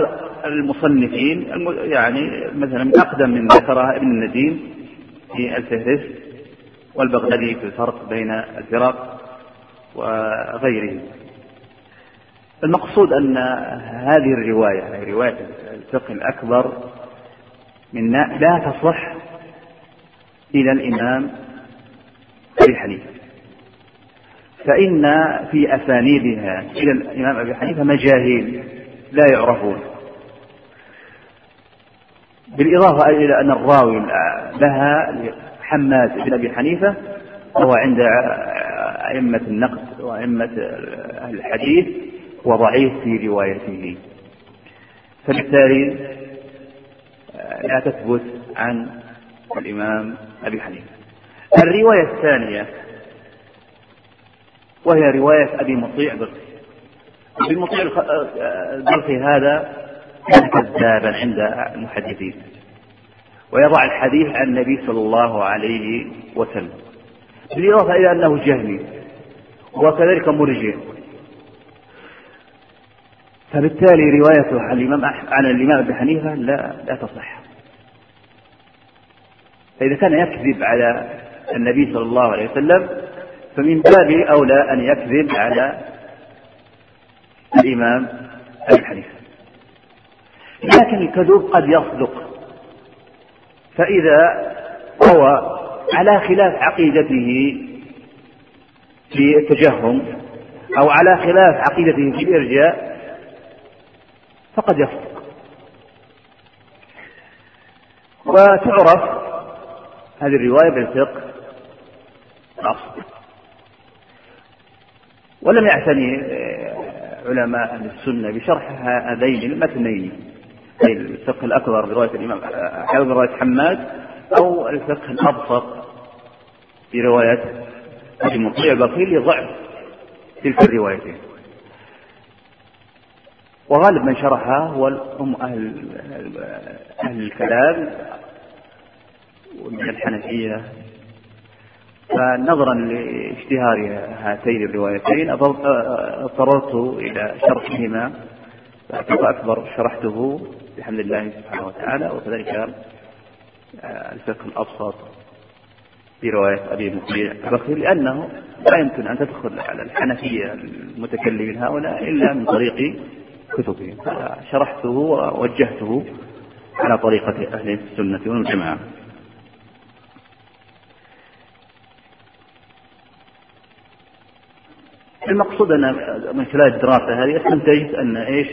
المصنفين يعني مثلا من أقدم من ذكرها ابن النديم في الفهرست والبغدادي في الفرق بين الفرق وغيره المقصود أن هذه الرواية رواية الفقه الأكبر من لا تصح إلى الإمام أبي حنيفة. فإن في أسانيدها إلى الإمام أبي حنيفة مجاهيل لا يعرفون. بالإضافة إلى أن الراوي لها حماد بن أبي حنيفة وهو عند أئمة النقد وأئمة الحديث وضعيف في روايته. فبالتالي لا تثبت عن الإمام أبي حنيفة. الرواية الثانية وهي رواية أبي مطيع برقي أبي مطيع البرقي هذا كان كذابا عند المحدثين. ويضع الحديث عن النبي صلى الله عليه وسلم. بالإضافة إلى أنه جهمي وكذلك مرجع فبالتالي روايته عن الإمام عن الإمام أبي حنيفة لا لا تصح. فإذا كان يكذب على النبي صلى الله عليه وسلم فمن باب أولى أن يكذب على الإمام أبي حنيفة. لكن الكذوب قد يصدق فإذا روى على خلاف عقيدته في التجهم أو على خلاف عقيدته في الإرجاء فقد يصدق. وتعرف هذه الرواية بالفقه. الأصل ولم يعتني علماء أهل السنة بشرح هذين المتنين أي الفقه الأكبر برواية الإمام حافظ رواية حماد أو الفقه الأبسط في رواية أبي مطيع البصير لضعف تلك الروايتين وغالب من شرحها هو هم أهل أهل الكلام ومن الحنفية. فنظرا لاشتهار هاتين الروايتين أضطررت إلى شرحهما فأعتقد أكبر شرحته بحمد الله سبحانه وتعالى وكذلك الفقه الأبسط في رواية أبي مطيع البخيل لأنه لا يمكن أن تدخل على الحنفية المتكلمين هؤلاء إلا من طريق كتبهم. فشرحته ووجهته على طريقة أهل السنة والجماعة. المقصود أن من خلال الدراسة هذه استنتجت أن إيش؟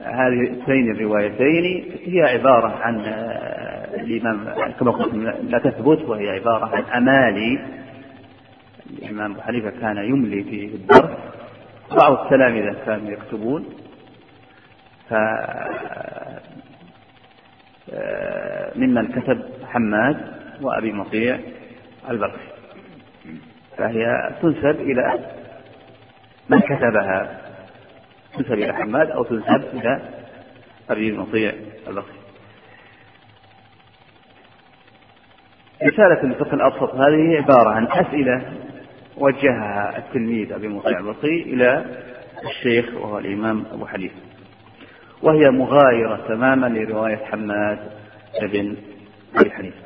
هذه الروايتين هي عبارة عن الإمام كما قلت لا تثبت وهي عبارة عن أمالي الإمام أبو حنيفة كان يملي في الدرس. بعض التلامذة كانوا يكتبون. ف ممن كتب حماد وأبي مطيع البرقي فهي تنسب إلى من كتبها. تنسب إلى حماد أو تنسب إلى أبي مطيع البصري. رسالة الفقه الأبسط هذه عبارة عن أسئلة وجهها التلميذ أبي مطيع البصري إلى الشيخ وهو الإمام أبو حنيفة. وهي مغايرة تماما لرواية حماد بن أبي حنيفة.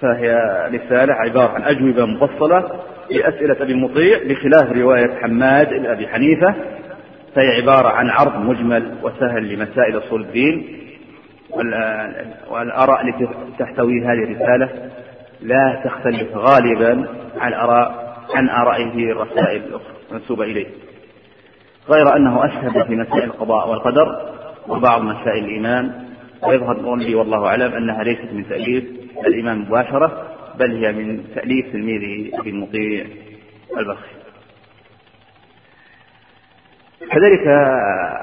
فهي رسالة عبارة عن أجوبة مفصلة لأسئلة أبي المطيع بخلاف رواية حماد بن أبي حنيفة. فهي عبارة عن عرض مجمل وسهل لمسائل أصول الدين. والآراء التي تحتوي هذه الرسالة لا تختلف غالبا عن آراء عن آرائه الرسائل المنسوبة إليه. غير أنه أسهب في مسائل القضاء والقدر وبعض مسائل الإيمان. ويظهر لي والله أعلم أنها ليست من تأليف الإمام مباشرة بل هي من تأليف تلميذه أبي المطيع البخي كذلك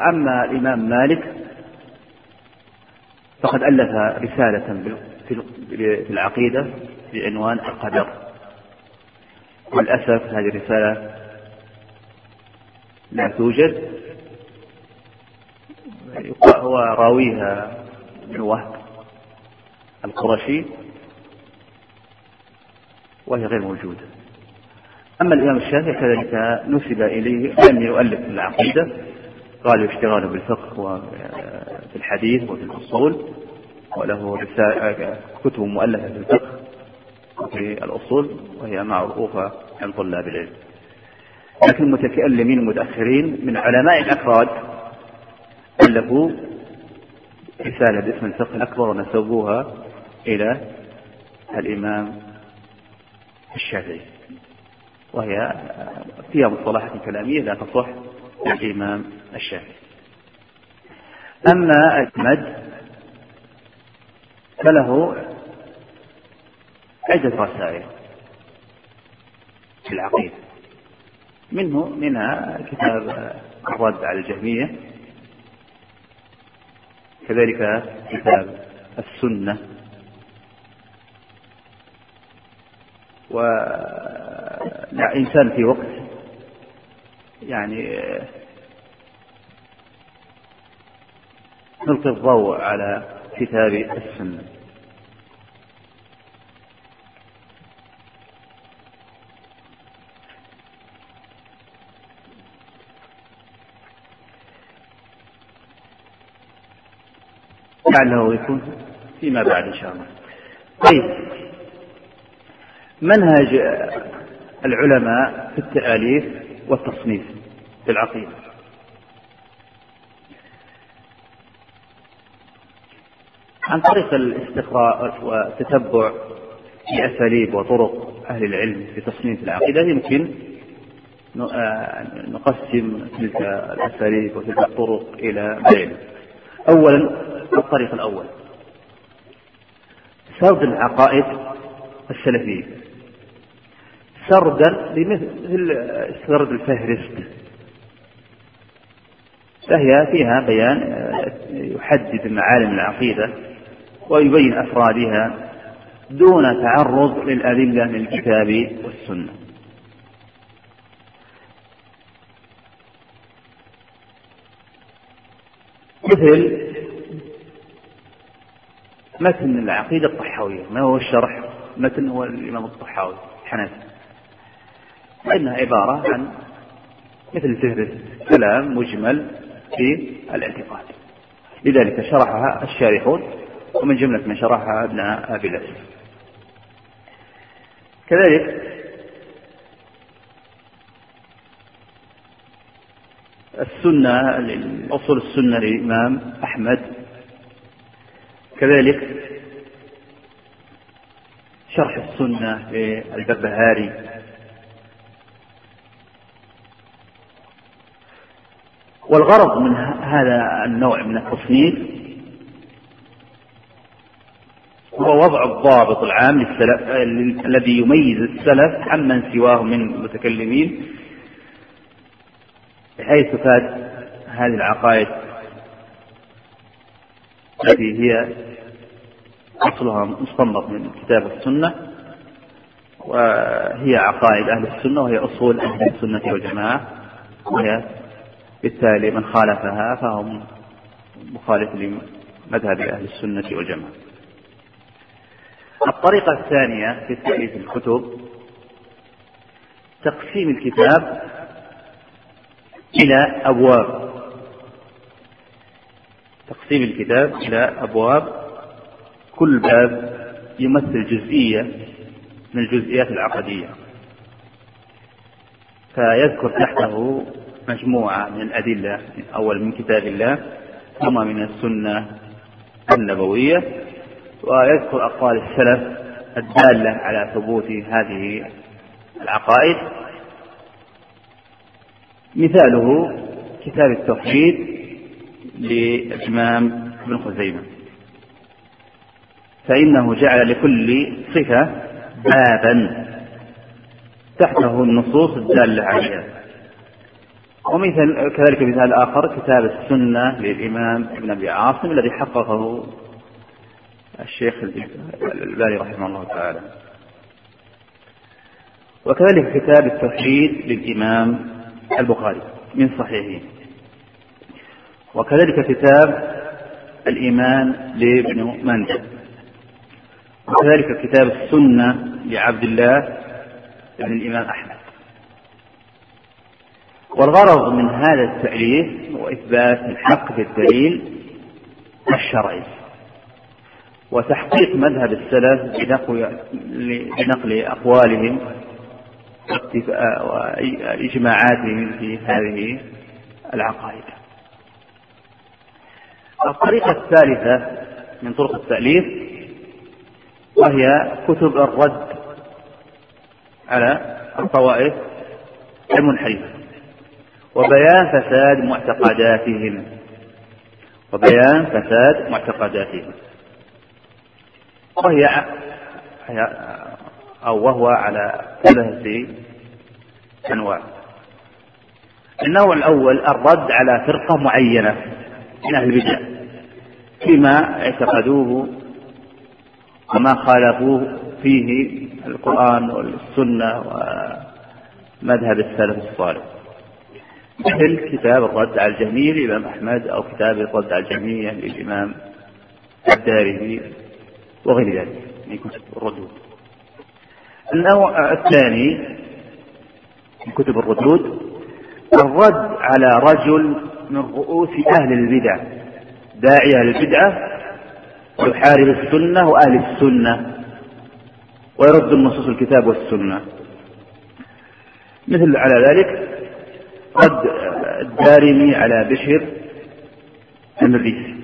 أما الإمام مالك فقد ألف رسالة في العقيدة بعنوان القدر. وللأسف هذه الرسالة لا توجد. هو راويها ابن وهب. القرشي وهي غير موجودة. أما الإمام الشافعي كذلك نسب إليه لم يؤلف العقيدة قال اشتغاله بالفقه وفي الحديث وفي الأصول وله كتب مؤلفة في الفقه وفي الأصول وهي معروفة عند طلاب العلم. لكن المتكلمين المتأخرين من علماء الأفراد ألفوا رسالة باسم الفقه الأكبر ونسبوها إلى الإمام الشافعي وهي فيها مصطلحات كلامية لا تصح للإمام الشافعي. أما أحمد فله عدة رسائل في العقيدة منه منها كتاب الرد على الجهمية كذلك كتاب السنة. و إنسان في وقت. يعني نلقي الضوء على كتاب السنة. لعله يكون فيما بعد إن شاء الله. طيب. منهج العلماء في التأليف والتصنيف في العقيدة. عن طريق الاستقراء والتتبع في أساليب وطرق أهل العلم في تصنيف العقيدة يمكن آه، نقسم تلك الأساليب وتلك الطرق إلى بين أولا الطريق الأول. سرد العقائد السلفية. سردا بمثل سرد الفهرست. فهي فيها بيان يحدد معالم العقيدة ويبين أفرادها دون تعرض للأدلة من الكتاب والسنة. مثل متن العقيدة الطحاوية ما هو الشرح؟ متن هو الإمام الطحاوي الحنفي فإنها عبارة عن مثل فهرس كلام مجمل في الاعتقاد. لذلك شرحها الشارحون ومن جملة من شرحها ابن أبي الأسد كذلك السنة أصول السنة للإمام أحمد. كذلك شرح السنة للببهاري والغرض من هذا النوع من التصنيف هو وضع الضابط العام للسلف الذي يميز السلف عمن سواه من المتكلمين بحيث تفاد هذه العقائد التي هي أصلها مستنبط من الكتاب والسنة وهي عقائد أهل السنة وهي أصول أهل السنة والجماعة وهي بالتالي من خالفها فهم مخالف لمذهب أهل السنة والجماعة. الطريقة الثانية في تأليف الكتب تقسيم الكتاب إلى أبواب. تقسيم الكتاب إلى أبواب. كل باب يمثل جزئية من الجزئيات العقدية. فيذكر تحته مجموعة من الأدلة أول من كتاب الله ثم من السنة النبوية. ويذكر أقوال السلف الدالة على ثبوت هذه العقائد. مثاله كتاب التوحيد للإمام ابن خزيمة. فإنه جعل لكل صفة بابا تحته النصوص الدالة عليها. ومثل كذلك مثال آخر كتاب السنة للإمام ابن أبي عاصم الذي حققه الشيخ الباري رحمه الله تعالى. وكذلك كتاب التوحيد للإمام البخاري من صحيحه وكذلك كتاب الإيمان لابن منجة وكذلك كتاب السنة لعبد الله بن الإمام أحمد. والغرض من هذا التأليف هو إثبات الحق بالدليل الشرعي وتحقيق مذهب السلف بنقل أقوالهم وإجماعاتهم في هذه العقائد. الطريقة الثالثة من طرق التأليف وهي كتب الرد على الطوائف المنحرفة. وبيان فساد معتقداتهم. وبيان فساد معتقداتهم. وهي أو وهو على ثلاثة أنواع. النوع الأول الرد على فرقة معينة من أهل البدع فيما اعتقدوه وما خالفوه فيه القرآن والسنة ومذهب السلف الصالح. مثل كتاب الرد على الجهمية للإمام أحمد أو كتاب الرد على الجهمية للإمام الدارمي وغير ذلك. من كتب الردود. النوع الثاني من كتب الردود الرد على رجل من رؤوس أهل البدع داعية للبدعة ويحارب السنة وأهل السنة ويرد النصوص الكتاب والسنة. مثل على ذلك رد الدارمي على بشر المريسي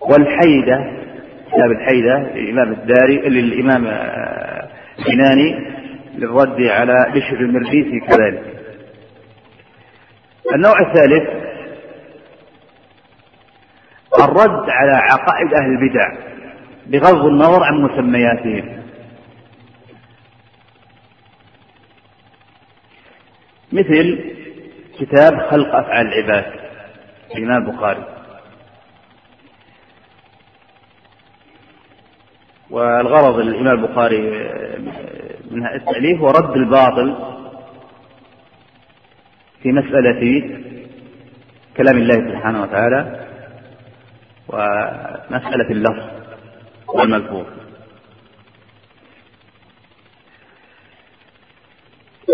والحيدة كتاب الحيدة للإمام الداري للإمام الكناني للرد على بشر المريسي كذلك. النوع الثالث الرد على عقائد أهل البدع بغض النظر عن مسمياتهم. مثل كتاب خلق أفعال العباد الإمام البخاري. والغرض الإمام البخاري من التأليف هو رد الباطل في مسألة كلام الله سبحانه وتعالى ومسألة اللفظ والملفوظ.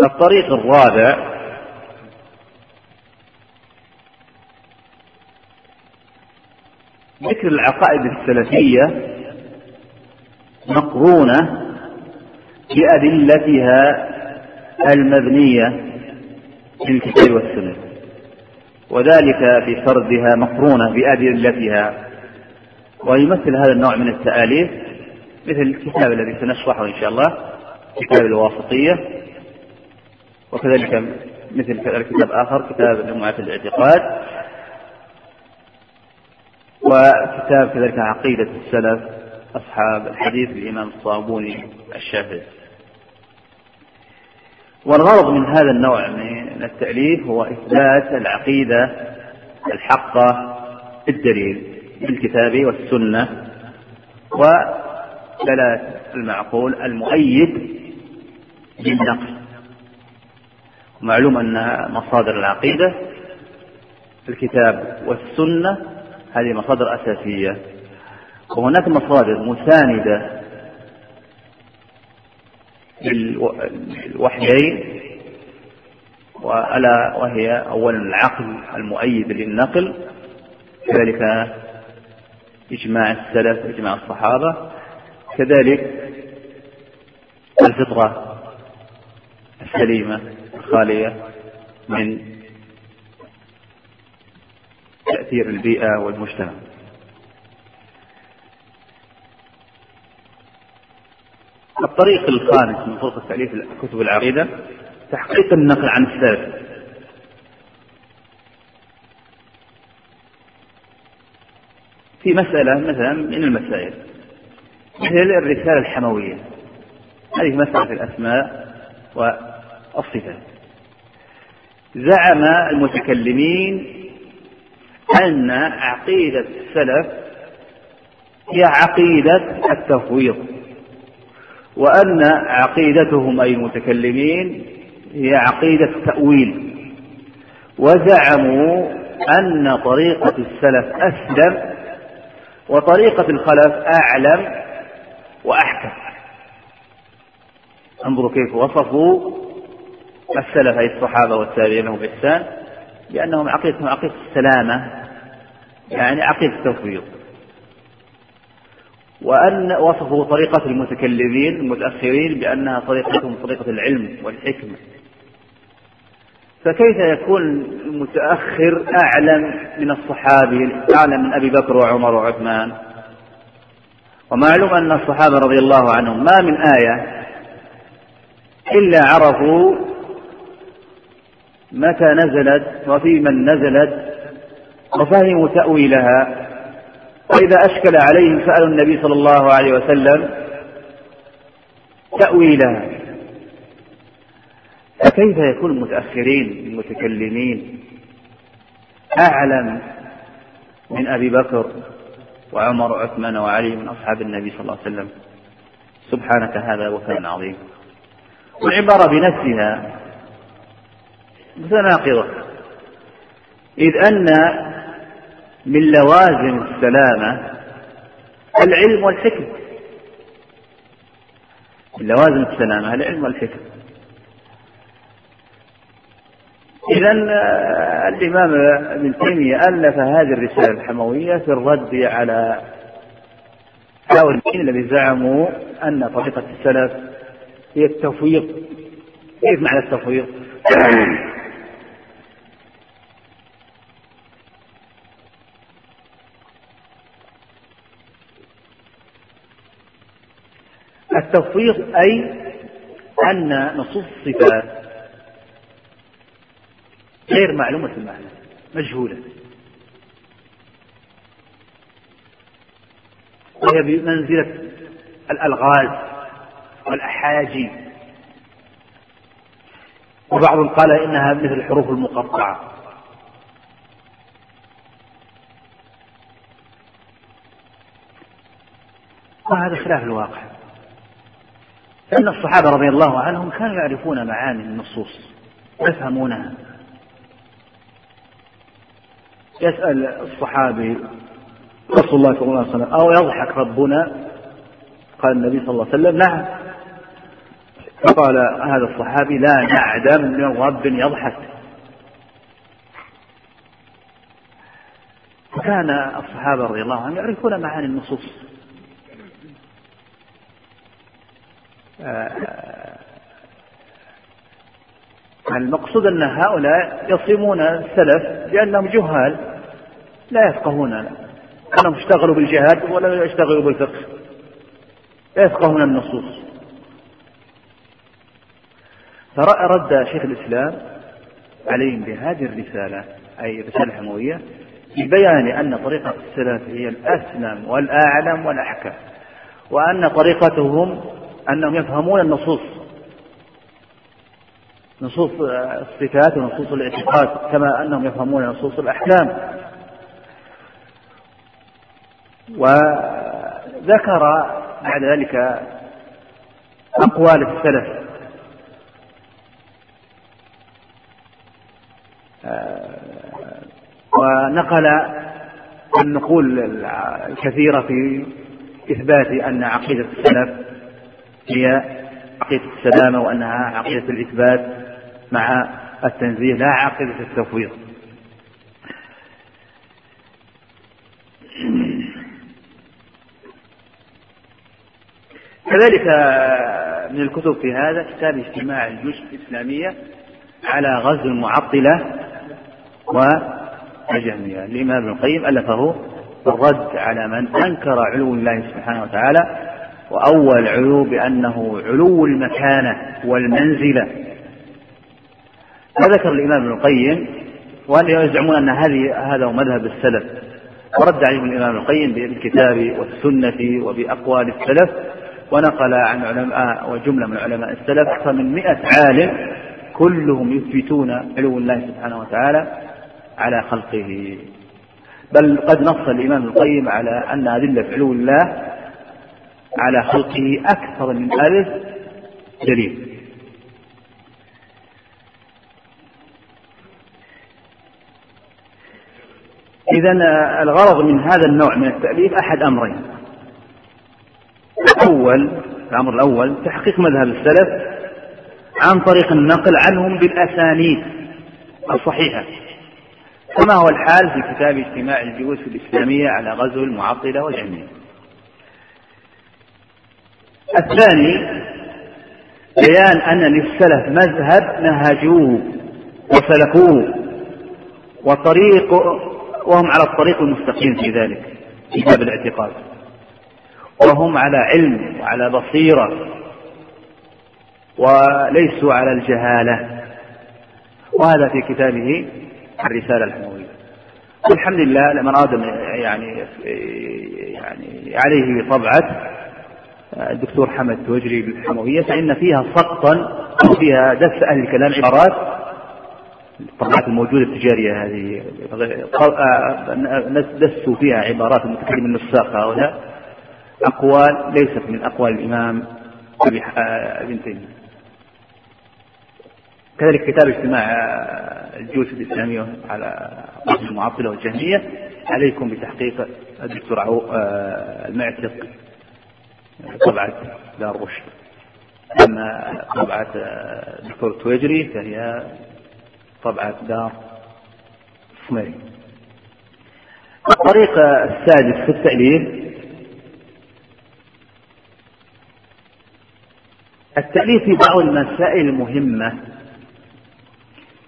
الطريق الرابع ذكر العقائد السلفية مقرونة بأدلتها المبنية في الكتاب والسنة. وذلك في سردها مقرونة بأدلتها. ويمثل هذا النوع من التآليف مثل الكتاب الذي سنشرحه إن شاء الله كتاب الواسطية وكذلك مثل كتاب آخر كتاب جمعة الاعتقاد. وكتاب كذلك عقيدة السلف أصحاب الحديث للإمام الصابوني الشافعي. والغرض من هذا النوع من التأليف هو إثبات العقيدة الحقة بالدليل بالكتاب والسنة ودلالة المعقول المؤيد بالنقل. معلوم أن مصادر العقيدة الكتاب والسنة هذه مصادر أساسية وهناك مصادر مساندة للوحيين وألا وهي أولا العقل المؤيد للنقل كذلك إجماع السلف إجماع الصحابة كذلك الفطرة السليمة الخالية من تأثير البيئة والمجتمع. الطريق الخامس من طرق تأليف كتب العقيدة تحقيق النقل عن السلف. في مسألة مثلا من المسائل مثل الرسالة الحموية. هذه مسألة في الأسماء والصفات. زعم المتكلمين أن عقيدة السلف هي عقيدة التفويض وأن عقيدتهم أي المتكلمين هي عقيدة التأويل. وزعموا أن طريقة السلف أسلم وطريقة الخلف أعلم وأحكم. انظروا كيف وصفوا السلف أي الصحابة والتابعين لهم بإحسان بأنهم عقيدتهم عقيدة السلامة. يعني عقيدة التوفيق وأن وصفوا طريقة المتكلمين المتأخرين بأنها طريقتهم طريقة العلم والحكمة. فكيف يكون المتأخر أعلم من الصحابي أعلم من أبي بكر وعمر وعثمان؟ ومعلوم أن الصحابة رضي الله عنهم ما من آية إلا عرفوا متى نزلت وفي من نزلت وفهموا تأويلها. وإذا أشكل عليهم سألوا النبي صلى الله عليه وسلم تأويلها فكيف يكون المتأخرين المتكلمين أعلم من أبي بكر وعمر وعثمان وعلي من أصحاب النبي صلى الله عليه وسلم؟ سبحانك هذا وكان عظيم. والعبارة بنفسها متناقضة. إذ أن من لوازم السلامة العلم والحكم من لوازم السلامة العلم والحكم إذا الإمام ابن تيمية ألف هذه الرسالة الحموية في الرد على هؤلاء الذين زعموا أن طريقة السلف هي التفويض. كيف معنى التفويض؟ التفويض أي أن نصوص الصفات غير معلومة المعنى مجهولة. وهي بمنزلة الألغاز والأحاجي. وبعضهم قال إنها مثل الحروف المقطعة. وهذا خلاف الواقع. فإن الصحابة رضي الله عنهم كانوا يعرفون معاني النصوص ويفهمونها يسأل الصحابي رسول الله صلى الله عليه وسلم أو يضحك ربنا؟ قال النبي صلى الله عليه وسلم نعم. فقال هذا الصحابي لا نعدم من رب يضحك. فكان الصحابة رضي الله عنهم يعرفون معاني النصوص. المقصود أن هؤلاء يصيمون السلف لأنهم جهال لا يفقهون أنهم اشتغلوا بالجهاد ولا يشتغلوا بالفقه لا يفقهون النصوص. فرد شيخ الإسلام عليهم بهذه الرسالة أي الرسالة الحموية ببيان أن طريقة السلف هي الأسلم والأعلم والأحكم وأن طريقتهم أنهم يفهمون النصوص. نصوص الصفات ونصوص الاعتقاد كما أنهم يفهمون نصوص الأحكام. وذكر بعد ذلك أقوال السلف. ونقل النقول الكثيرة في إثبات أن عقيدة السلف هي عقيدة السلامة وأنها عقيدة الإثبات مع التنزيه لا عقيدة التفويض. كذلك من الكتب في هذا كتاب اجتماع الجيوش الإسلامية على غزو المعطلة والجهمية. الإمام ابن القيم ألفه الرد على من أنكر علو الله سبحانه وتعالى وأول العلو بأنه علو المكانة والمنزلة. وذكر الإمام ابن القيم وأن يزعمون أن هذه هذا هو مذهب السلف. ورد عليهم الإمام القيم بالكتاب والسنة وبأقوال السلف ونقل عن علماء وجملة من علماء السلف أكثر من مئة عالم كلهم يثبتون علو الله سبحانه وتعالى على خلقه. بل قد نص الإمام القيم على أن أدلة علو الله على خلقه أكثر من ألف دليل. إذا الغرض من هذا النوع من التأليف أحد أمرين. الأول الأمر الأول تحقيق مذهب السلف عن طريق النقل عنهم بالأسانيد الصحيحة. كما هو الحال في كتاب اجتماع الجيوش الإسلامية على غزو المعطلة والجهمية الثاني بيان أن للسلف مذهب نهجوه وسلكوه وطريق وهم على الطريق المستقيم في ذلك في باب الاعتقاد. وهم على علم وعلى بصيرة وليسوا على الجهالة. وهذا في كتابه الرسالة الحموية. والحمد لله لمن أراد يعني يعني عليه طبعة الدكتور حمد توجري بالحموية فإن فيها سقطا وفيها دس أهل الكلام عبارات الطبعات الموجودة التجارية هذه دسوا فيها عبارات المتكلم النساق هؤلاء. أقوال ليست من أقوال الإمام ابن تيمية. كذلك كتاب اجتماع الجيوش الإسلامية على المعطلة والجهمية. عليكم بتحقيق الدكتور آه، المعتق. طبعة دار رشد. أما طبعة الدكتور التويجري فهي طبعة دار سميري الطريق السادس في التأليف التأليف في بعض المسائل المهمة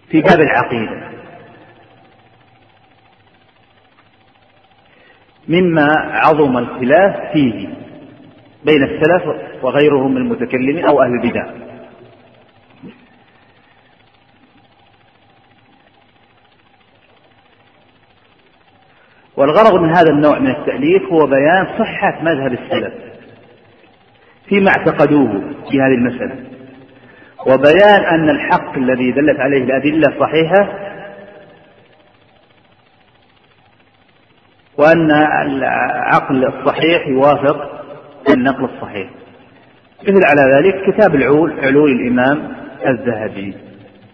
في باب العقيدة. مما عظم الخلاف فيه. بين السلف وغيرهم من المتكلمين أو أهل البدع. والغرض من هذا النوع من التأليف هو بيان صحة مذهب السلف فيما اعتقدوه في هذه المسألة. وبيان أن الحق الذي دلت عليه الأدلة الصحيحة وأن العقل الصحيح يوافق النقل الصحيح. مثل على ذلك كتاب العول علول الإمام الذهبي.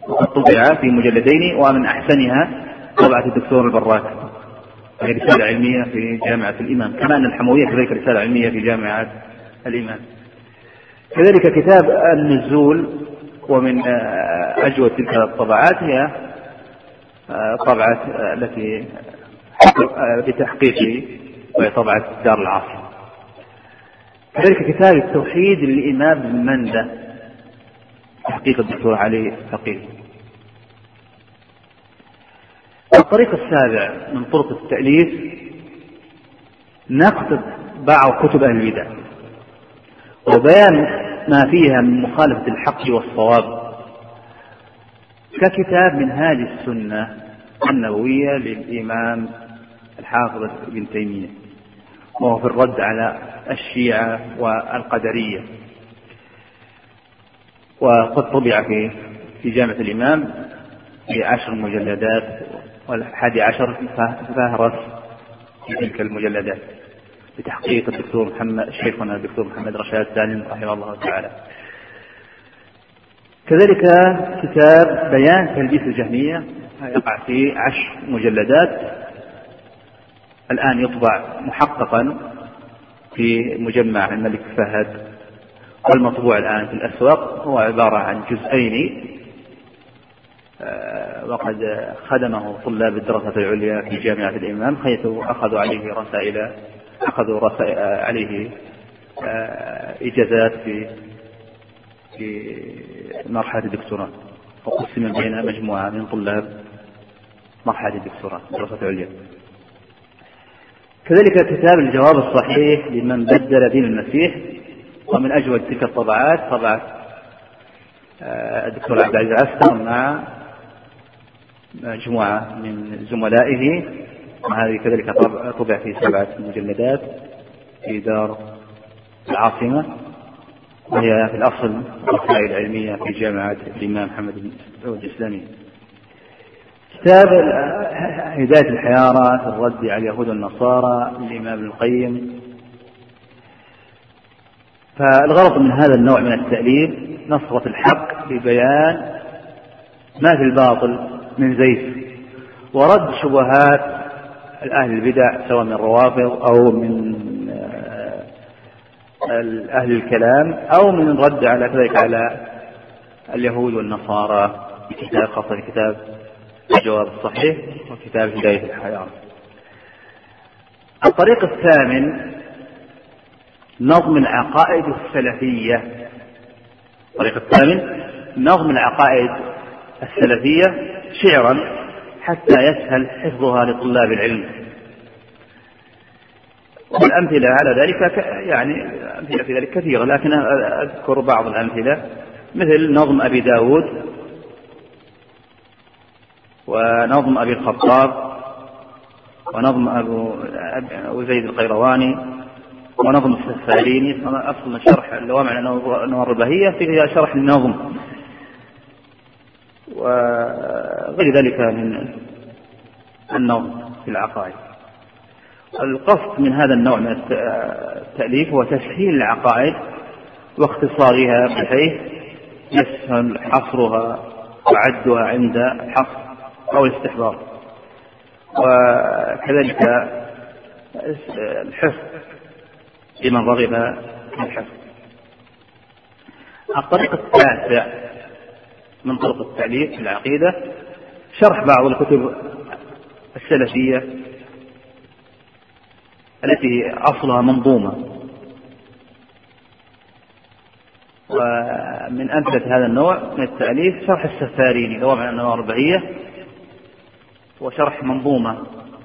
وقد طبع في مجلدين ومن أحسنها طبعة الدكتور البراك. وهي رسالة علمية في جامعة الإمام كما أن الحموية كذلك رسالة علمية في جامعة الإمام. كذلك كتاب النزول ومن أجود تلك الطبعات هي طبعة التي بتحقيق وهي طبعة دار العاصمة. كذلك كتاب التوحيد للإمام ابن مندة. تحقيق الدكتور علي فقيه. الطريق السابع من طرق التأليف نقد بعض كتب أهل البدع وبيان ما فيها من مخالفة الحق والصواب. ككتاب منهاج السنة النبوية للإمام الحافظ ابن تيمية. وهو في الرد على الشيعة والقدرية. وقد طبع في في جامعة الإمام في عشر مجلدات والحادي عشر فهرس في تلك المجلدات بتحقيق الدكتور محمد شيخنا الدكتور محمد رشاد سالم رحمه الله تعالى. كذلك كتاب بيان تلبيس الجهمية يقع في عشر مجلدات. الآن يطبع محققا في مجمع الملك فهد والمطبوع الآن في الأسواق. هو عبارة عن جزئين آه، وقد خدمه طلاب الدراسة العليا في جامعة الإمام حيث أخذوا عليه رسائل أخذوا رسائل عليه آه، إجازات في في مرحلة الدكتوراه. وقسم بين مجموعة من طلاب مرحلة الدكتوراه دراسة عليا. كذلك كتاب الجواب الصحيح لمن بدل دين المسيح ومن أجود تلك الطبعات طبعة آه، الدكتور عبد العزيز عسكر مع مجموعة من زملائه. وهذه كذلك طبع في سبعة مجلدات في دار العاصمة وهي في الأصل رسائل علمية في جامعة الإمام محمد بن سعود الإسلامي. كتاب هداية الحيارى في الرد على اليهود والنصارى للإمام ابن القيم. فالغرض من هذا النوع من التأليف نصرة الحق ببيان ما في الباطل من زيف ورد شبهات أهل البدع سواء من الروافض أو من أهل الكلام أو من رد على كذلك على اليهود والنصارى في كتاب خاصة كتاب الجواب الصحيح وكتاب هداية الحياة. الطريق الثامن نظم العقائد السلفية. الطريق الثامن نظم العقائد السلفية شعرا حتى يسهل حفظها لطلاب العلم. والأمثلة على ذلك يعني أمثلة في ذلك كثيرة لكن أذكر بعض الأمثلة مثل نظم أبي داود ونظم أبي الخطاب ونظم أبو زيد القيرواني ونظم السفاريني أصل الشرح اللوامع الأنوار البهية فيها شرح النظم وغير ذلك من النظم في العقائد. القصد من هذا النوع من التأليف هو تسهيل العقائد واختصارها بحيث يسهل حصرها وعدها عند الحصر أو الاستحضار. وكذلك الحفظ لمن رغب في الحفظ. الطريق التاسع من طرق التعليق في العقيدة شرح بعض الكتب السلفية التي أصلها منظومة. ومن أمثلة هذا النوع من التأليف شرح السفاريني له من الأنوار البهية وشرح منظومة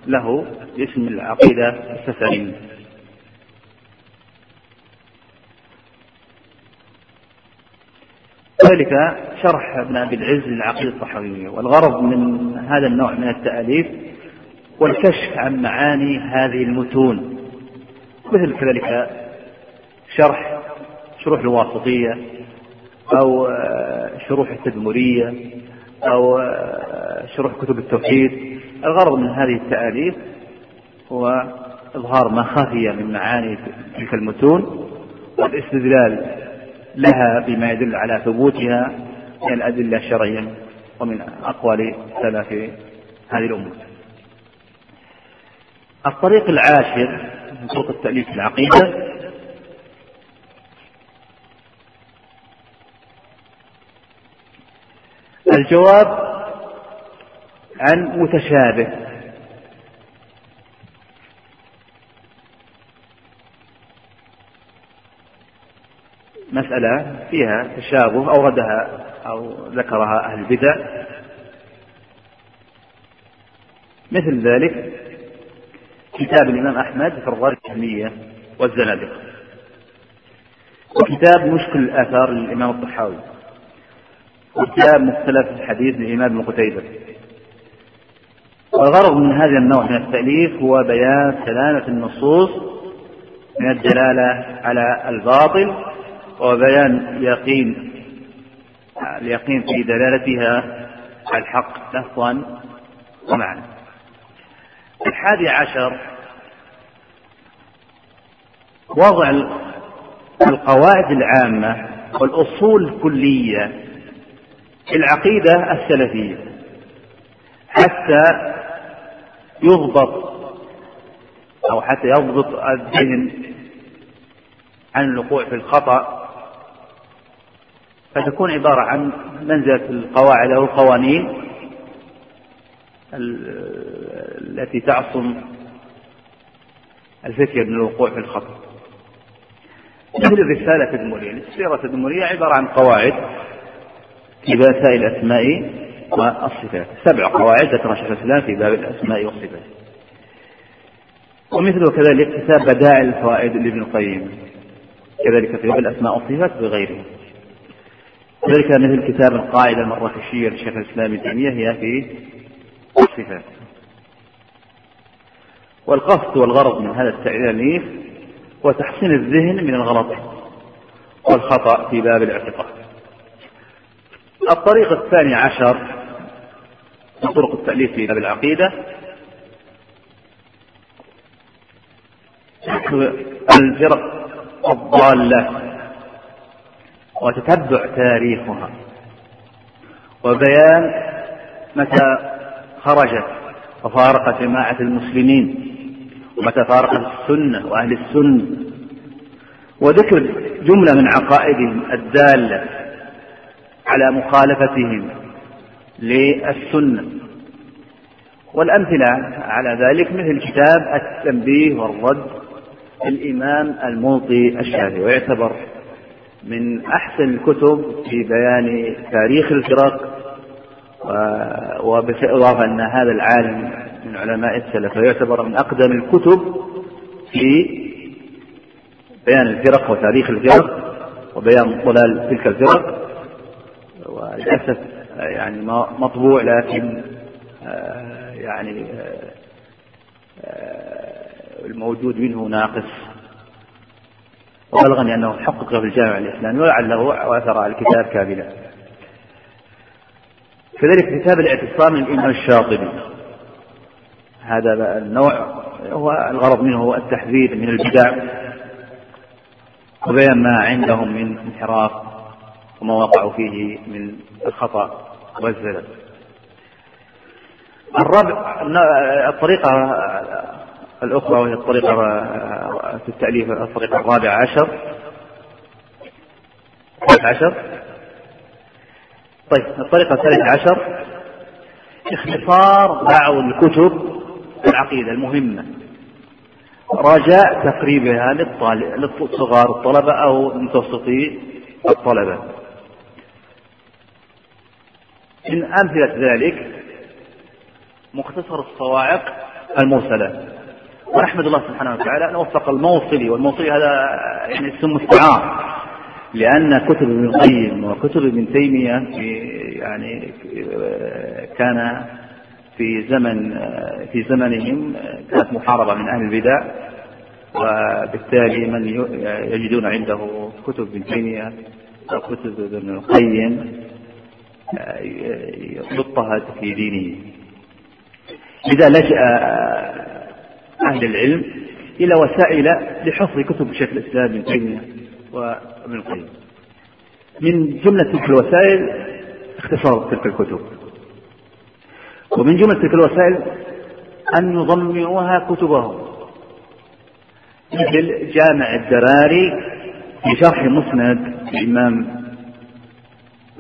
له باسم العقيدة السفاريني ذلك شرح ابن أبي العز للعقيدة الطحاوية والغرض من هذا النوع من التأليف والكشف عن معاني هذه المتون مثل كذلك شرح شروح الواسطية أو شروح التدمرية أو شروح كتب التوحيد. الغرض من هذه التأليف هو إظهار ما خفي من معاني تلك المتون والاستدلال لها بما يدل على ثبوتها من الأدلة الشرعية ومن أقوال سلف هذه الأمة. الطريق العاشر من طرق التأليف في العقيدة الجواب عن متشابه. مسألة فيها تشابه أوردها أو ذكرها أهل البدع. مثل ذلك كتاب الإمام أحمد في الرد الجهمية والزنادقة. وكتاب مشكل الآثار للإمام الطحاوي. وكتاب مختلف الحديث للإمام ابن قتيبة. والغرض من هذا النوع من التأليف هو بيان سلامة النصوص من الدلالة على الباطل وبيان يقين اليقين في دلالتها الحق لفظا ومعنى. الحادي عشر وضع القواعد العامة والأصول الكلية في العقيدة السلفية حتى يضبط أو حتى يضبط الذهن عن الوقوع في الخطأ فتكون عبارة عن منزلة القواعد أو القوانين التي تعصم الفكر من الوقوع في الخطأ. مثل الرسالة التدمرية السيرة التدمرية عبارة عن قواعد في مسائل الأسماء والصفات. سبع قواعد ذكرها شيخ الإسلام في باب الأسماء والصفات. ومثله كذلك كتاب بدائع الفوائد لابن القيم. كذلك في باب الأسماء والصفات بغيره ذلك مثل كتاب القاعدة المراكشية للشيخ الإسلام ابن هي في الصفات. والقصد والغرض من هذا التأليف هو تحسين الذهن من الغلط والخطأ في باب الاعتقاد. الطريق الثاني عشر من طرق التأليف في باب العقيدة. الفرق الضالة وتتبع تاريخها وبيان متى خرجت وفارق جماعة المسلمين ومتى فارقت السنة وأهل السنة. وذكر جملة من عقائدهم الدالة على مخالفتهم للسنة. والأمثلة على ذلك مثل كتاب التنبيه والرد الإمام الموطي الشافعي ويعتبر من أحسن الكتب في بيان تاريخ الفرق وبالإضافة أن هذا العالم من علماء السلف ويعتبر من أقدم الكتب في بيان الفرق وتاريخ الفرق وبيان ضلال تلك الفرق. وللأسف يعني مطبوع لكن آه، يعني آه، الموجود منه ناقص. وبلغني أنه حقق في الجامع الإسلامي ولعله أثر على الكتاب كاملا. كذلك كتاب الاعتصام للإمام الشاطبي. هذا النوع هو الغرض منه هو التحذير من البدع وبيان ما عندهم من انحراف. وما وقعوا فيه من الخطأ والزلل. الرابع الطريقة الأخرى وهي الطريقة في التأليف الطريقة الرابعة عشر. عشر. طيب الطريقة الثالثة عشر. اختصار بعض الكتب العقيدة المهمة. رجاء تقريبها للصغار الطلبة أو متوسطي الطلبة. من أمثلة ذلك مختصر الصواعق المرسلة. ونحمد الله سبحانه وتعالى أن وفق الموصلي والموصلي هذا يعني اسم مستعار لأن كتب ابن القيم وكتب ابن تيمية يعني كان في زمن في زمنهم كانت محاربة من أهل البدع وبالتالي من يجدون عنده كتب ابن تيمية أو كتب ابن القيم. يضطهد في دينه. لذا لجأ أهل العلم إلى وسائل لحفظ كتب شيخ الإسلام ابن تيمية وابن القيم. من جملة تلك الوسائل اختصار تلك الكتب. ومن جملة تلك الوسائل أن يضمنوها كتبهم. مثل جامع الدراري في شرح مسند الإمام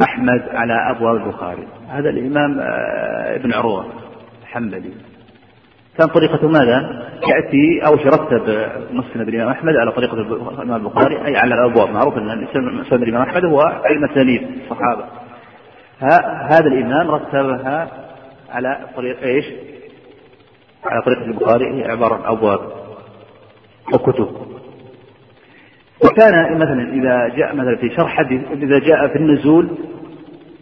أحمد على أبواب البخاري. هذا الإمام آه، ابن عروة الحنبلي. كان طريقة ماذا؟ يأتي أو يرتب مسند الإمام أحمد على طريقة الإمام البخاري أي على الأبواب. معروف أن مسند الإمام أحمد هو علم التلاميذ الصحابة. هذا الإمام رتبها على طريق إيش؟ على طريقة البخاري هي عبارة عن أبواب وكتب. وكان مثلا إذا جاء مثلا في شرح حديث إذا جاء في النزول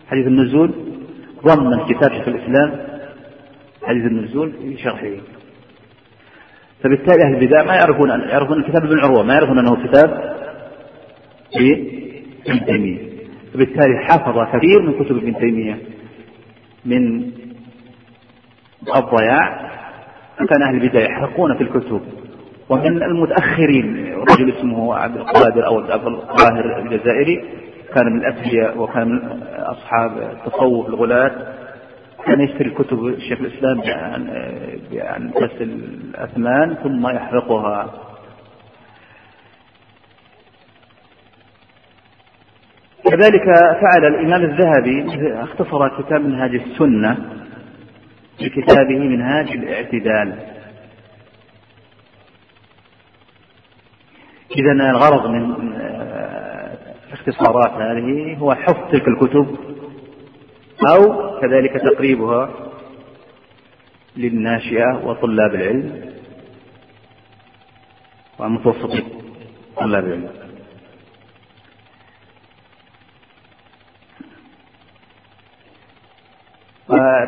حديث النزول ضمن كتاب شيخ الإسلام حديث النزول في شرحه. فبالتالي أهل البدع ما يعرفون أن يعرفون الكتاب ابن عروة ما يعرفون أنه كتاب ابن تيمية. فبالتالي حفظ كثير من كتب ابن تيمية. من الضياع فكان أهل البدع يحرقون في الكتب. ومن المتأخرين رجل اسمه عبد القادر أو عبد القاهر الجزائري كان من الأثرياء وكان من أصحاب التصوف الغلاة. كان يشتري كتب الشيخ الإسلام بأن تغسل الأثمان ثم يحرقها. كذلك فعل الإمام الذهبي اختصر كتاب منهاج السنة في كتابه منهاج الاعتدال. إذا الغرض من الاختصارات هذه هو حفظ تلك الكتب أو كذلك تقريبها للناشئة وطلاب العلم ومتوسطي طلاب العلم.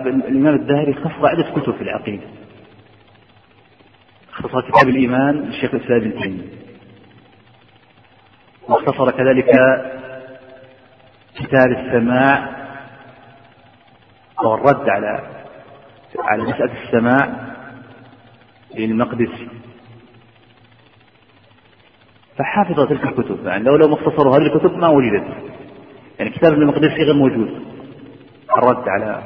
الإمام الذهبي اختصر عدة كتب في العقيدة. اختصر كتاب الإيمان للشيخ الإسلام ابن تيمية. واختصر كذلك كتاب السماع أو الرد على على مسألة السماع للمقدسي فحافظ تلك الكتب يعني لو لو اختصروا هذه الكتب ما وجدت. يعني كتاب المقدسي غير موجود. الرد على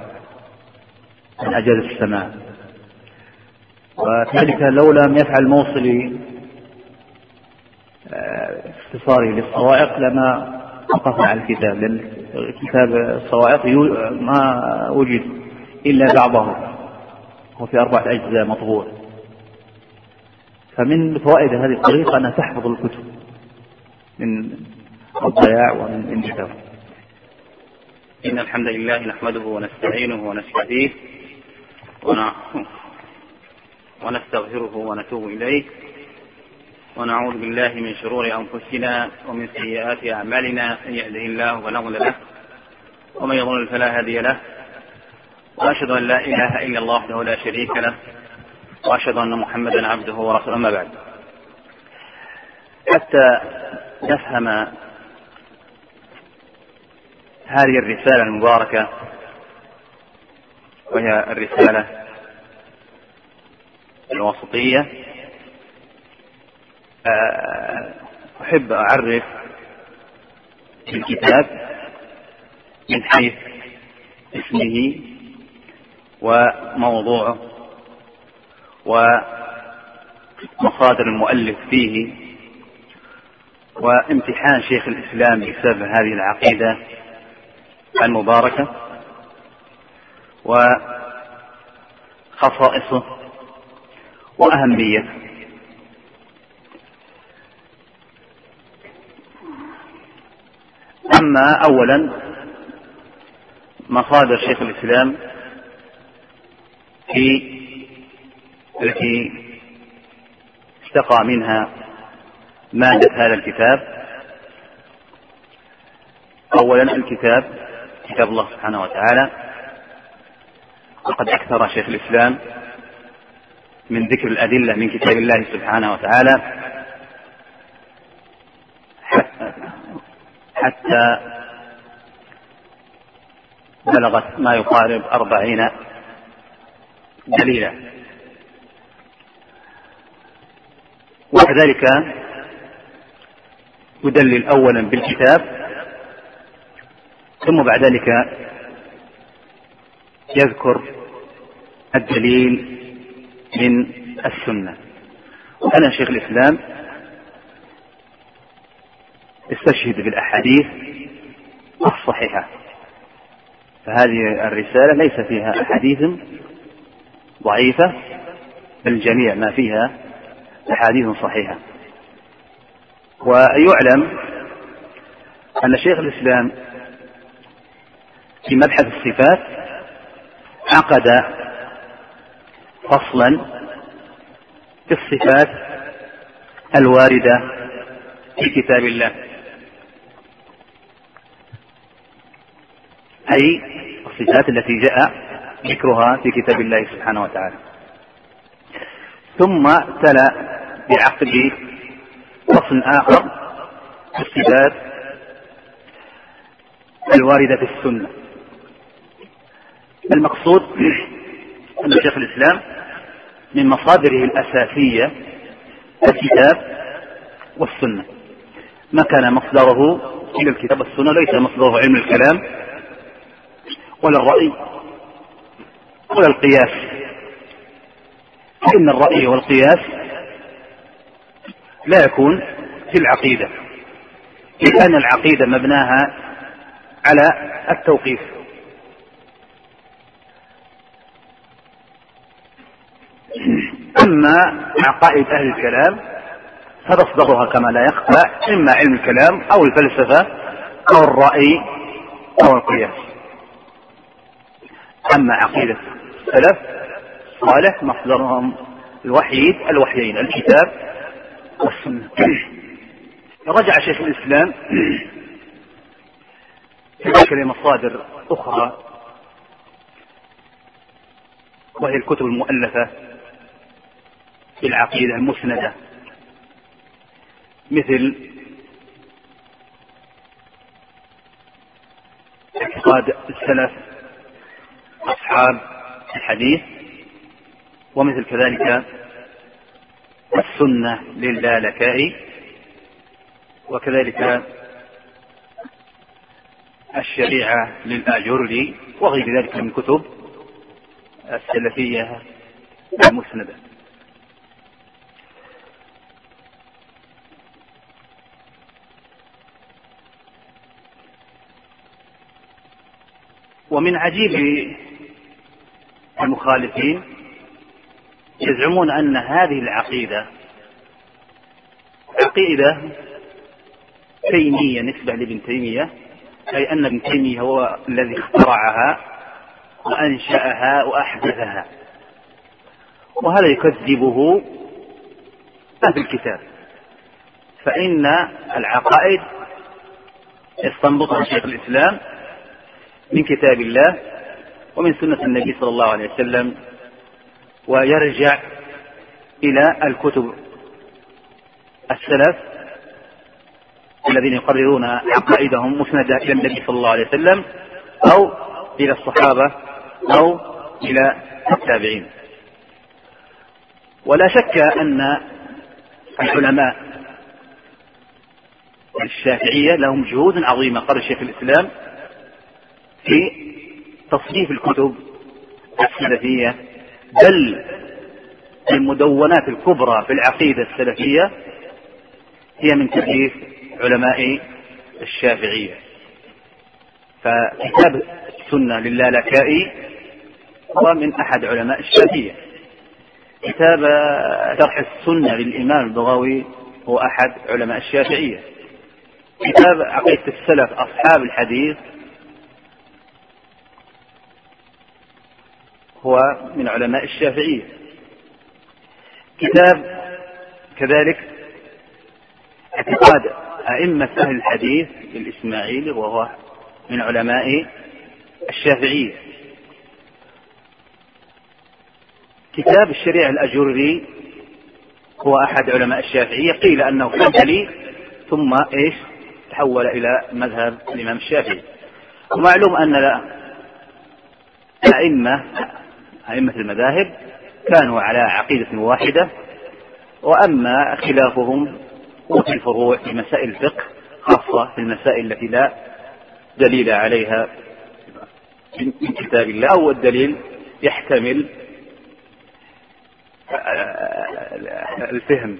من أجاز السماع. وكذلك لو لم يفعل موصلي اختصاري للصواعق لما وقف على الكتاب لأن كتاب الصواعق ما وجد إلا بعضه. هو في أربعة أجزاء مطبوع. فمن فوائد هذه الطريقة أنها تحفظ الكتب من الضياع ومن الانتشار. إن الحمد لله نحمده ونستعينه ونستهديه ونستغفره ونتوب إليه. ونعوذ بالله من شرور أنفسنا ومن سيئات أعمالنا من يهده الله فلا مضل له ومن يضلل فلا هادي له وأشهد أن لا إله إلا الله وحده لا شريك له وأشهد أن محمدا عبده ورسوله أما بعد. حتى نفهم هذه الرسالة المباركة وهي الرسالة الوسطية أحب أعرف الكتاب من حيث اسمه وموضوعه ومصادر المؤلف فيه وامتحان شيخ الإسلام بسبب هذه العقيدة المباركة وخصائصه وأهميته. أما أولا مصادر شيخ الإسلام في التي استقى منها مادة هذا الكتاب. أولا الكتاب كتاب الله سبحانه وتعالى. وقد أكثر شيخ الإسلام من ذكر الأدلة من كتاب الله سبحانه وتعالى. حتى بلغت ما يقارب أربعين دليلا. وكذلك يدلل أولا بالكتاب ثم بعد ذلك يذكر الدليل من السنة. وأنا شيخ الإسلام استشهد بالأحاديث الصحيحة. فهذه الرسالة ليس فيها أحاديث ضعيفة بل جميع ما فيها أحاديث صحيحة. ويعلم أن شيخ الإسلام في مبحث الصفات عقد فصلا في الصفات الواردة في كتاب الله. أي الصفات التي جاء ذكرها في كتاب الله سبحانه وتعالى. ثم تلا بعقد فصل آخر في الصفات الواردة في السنة. المقصود أن شيخ الإسلام من مصادره الأساسية الكتاب والسنة. ما كان مصدره إلى الكتاب والسنة ليس مصدره علم الكلام ولا الرأي ولا القياس. إن الرأي والقياس لا يكون في العقيدة. لأن العقيدة مبناها على التوقيف. أما عقائد أهل الكلام فتصدرها كما لا يخفى إما علم الكلام أو الفلسفة أو الرأي أو القياس. أما عقيدة السلف صالح مصدرهم الوحيد الوحيين الكتاب والسنة. رجع شيخ الإسلام ذكر مصادر أخرى وهي الكتب المؤلفة في العقيدة المسندة مثل اعتقاد السلف أصحاب الحديث ومثل كذلك السنة للدالكاء وكذلك الشريعة للآجري وغير ذلك من كتب السلفية المسندة. ومن عجيب المخالفين يزعمون أن هذه العقيدة عقيدة تيمية نسبة لابن تيمية أي أن ابن تيمية هو الذي اخترعها وأنشأها وأحدثها. وهذا يكذبه في الكتاب. فإن العقائد يستنبطها شيخ الإسلام من كتاب الله ومن سنة النبي صلى الله عليه وسلم ويرجع إلى الكتب السلف الذين يقررون عقائدهم مسندة إلى النبي صلى الله عليه وسلم أو إلى الصحابة أو إلى التابعين. ولا شك أن العلماء الشافعية لهم جهود عظيمة قال شيخ الإسلام في تصنيف الكتب السلفية بل المدونات الكبرى في العقيدة السلفية هي من تأليف علماء الشافعية. فكتاب السنة للالكائي هو من أحد علماء الشافعية. كتاب شرح السنة للإمام البغوي هو أحد علماء الشافعية. كتاب عقيدة السلف أصحاب الحديث هو من علماء الشافعية. كتاب كذلك اعتقاد أئمة أهل الحديث للإسماعيلي وهو من علماء الشافعية. كتاب الشريعة الأجري هو أحد علماء الشافعية. قيل أنه حنبلي ثم إيش؟ تحول إلى مذهب الإمام الشافعي. ومعلوم أن الأئمة أئمة المذاهب كانوا على عقيدة واحدة وأما خلافهم وفي الفروع في مسائل الفقه خاصة في المسائل التي لا دليل عليها من كتاب الله أو الدليل يحتمل الفهم.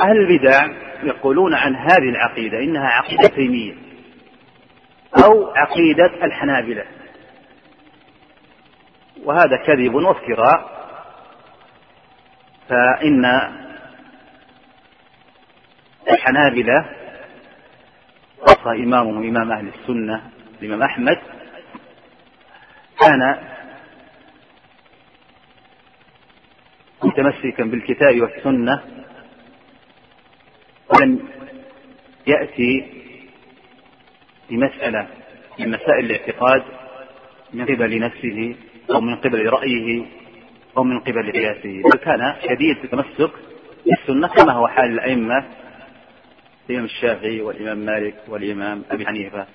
أهل البدع يقولون عن هذه العقيدة إنها عقيدة تيمية أو عقيدة الحنابلة. وهذا كذب وافتراء فإن الحنابلة خاصة إمامهم إمام أهل السنة الإمام أحمد كان متمسكا بالكتاب والسنة ولم يأتي بمسألة من مسائل الاعتقاد من قبل نفسه أو من قبل رأيه أو من قبل قياسه. بل كان شديد التمسك بالسنة كما هو حال الأئمة الإمام الشافعي والإمام مالك والإمام أبي حنيفة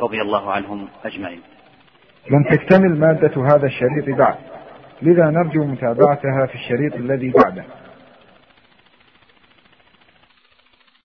رضي الله عنهم أجمعين. لم تكتمل مادة هذا الشريط بعد. لذا نرجو متابعتها في الشريط الذي بعده.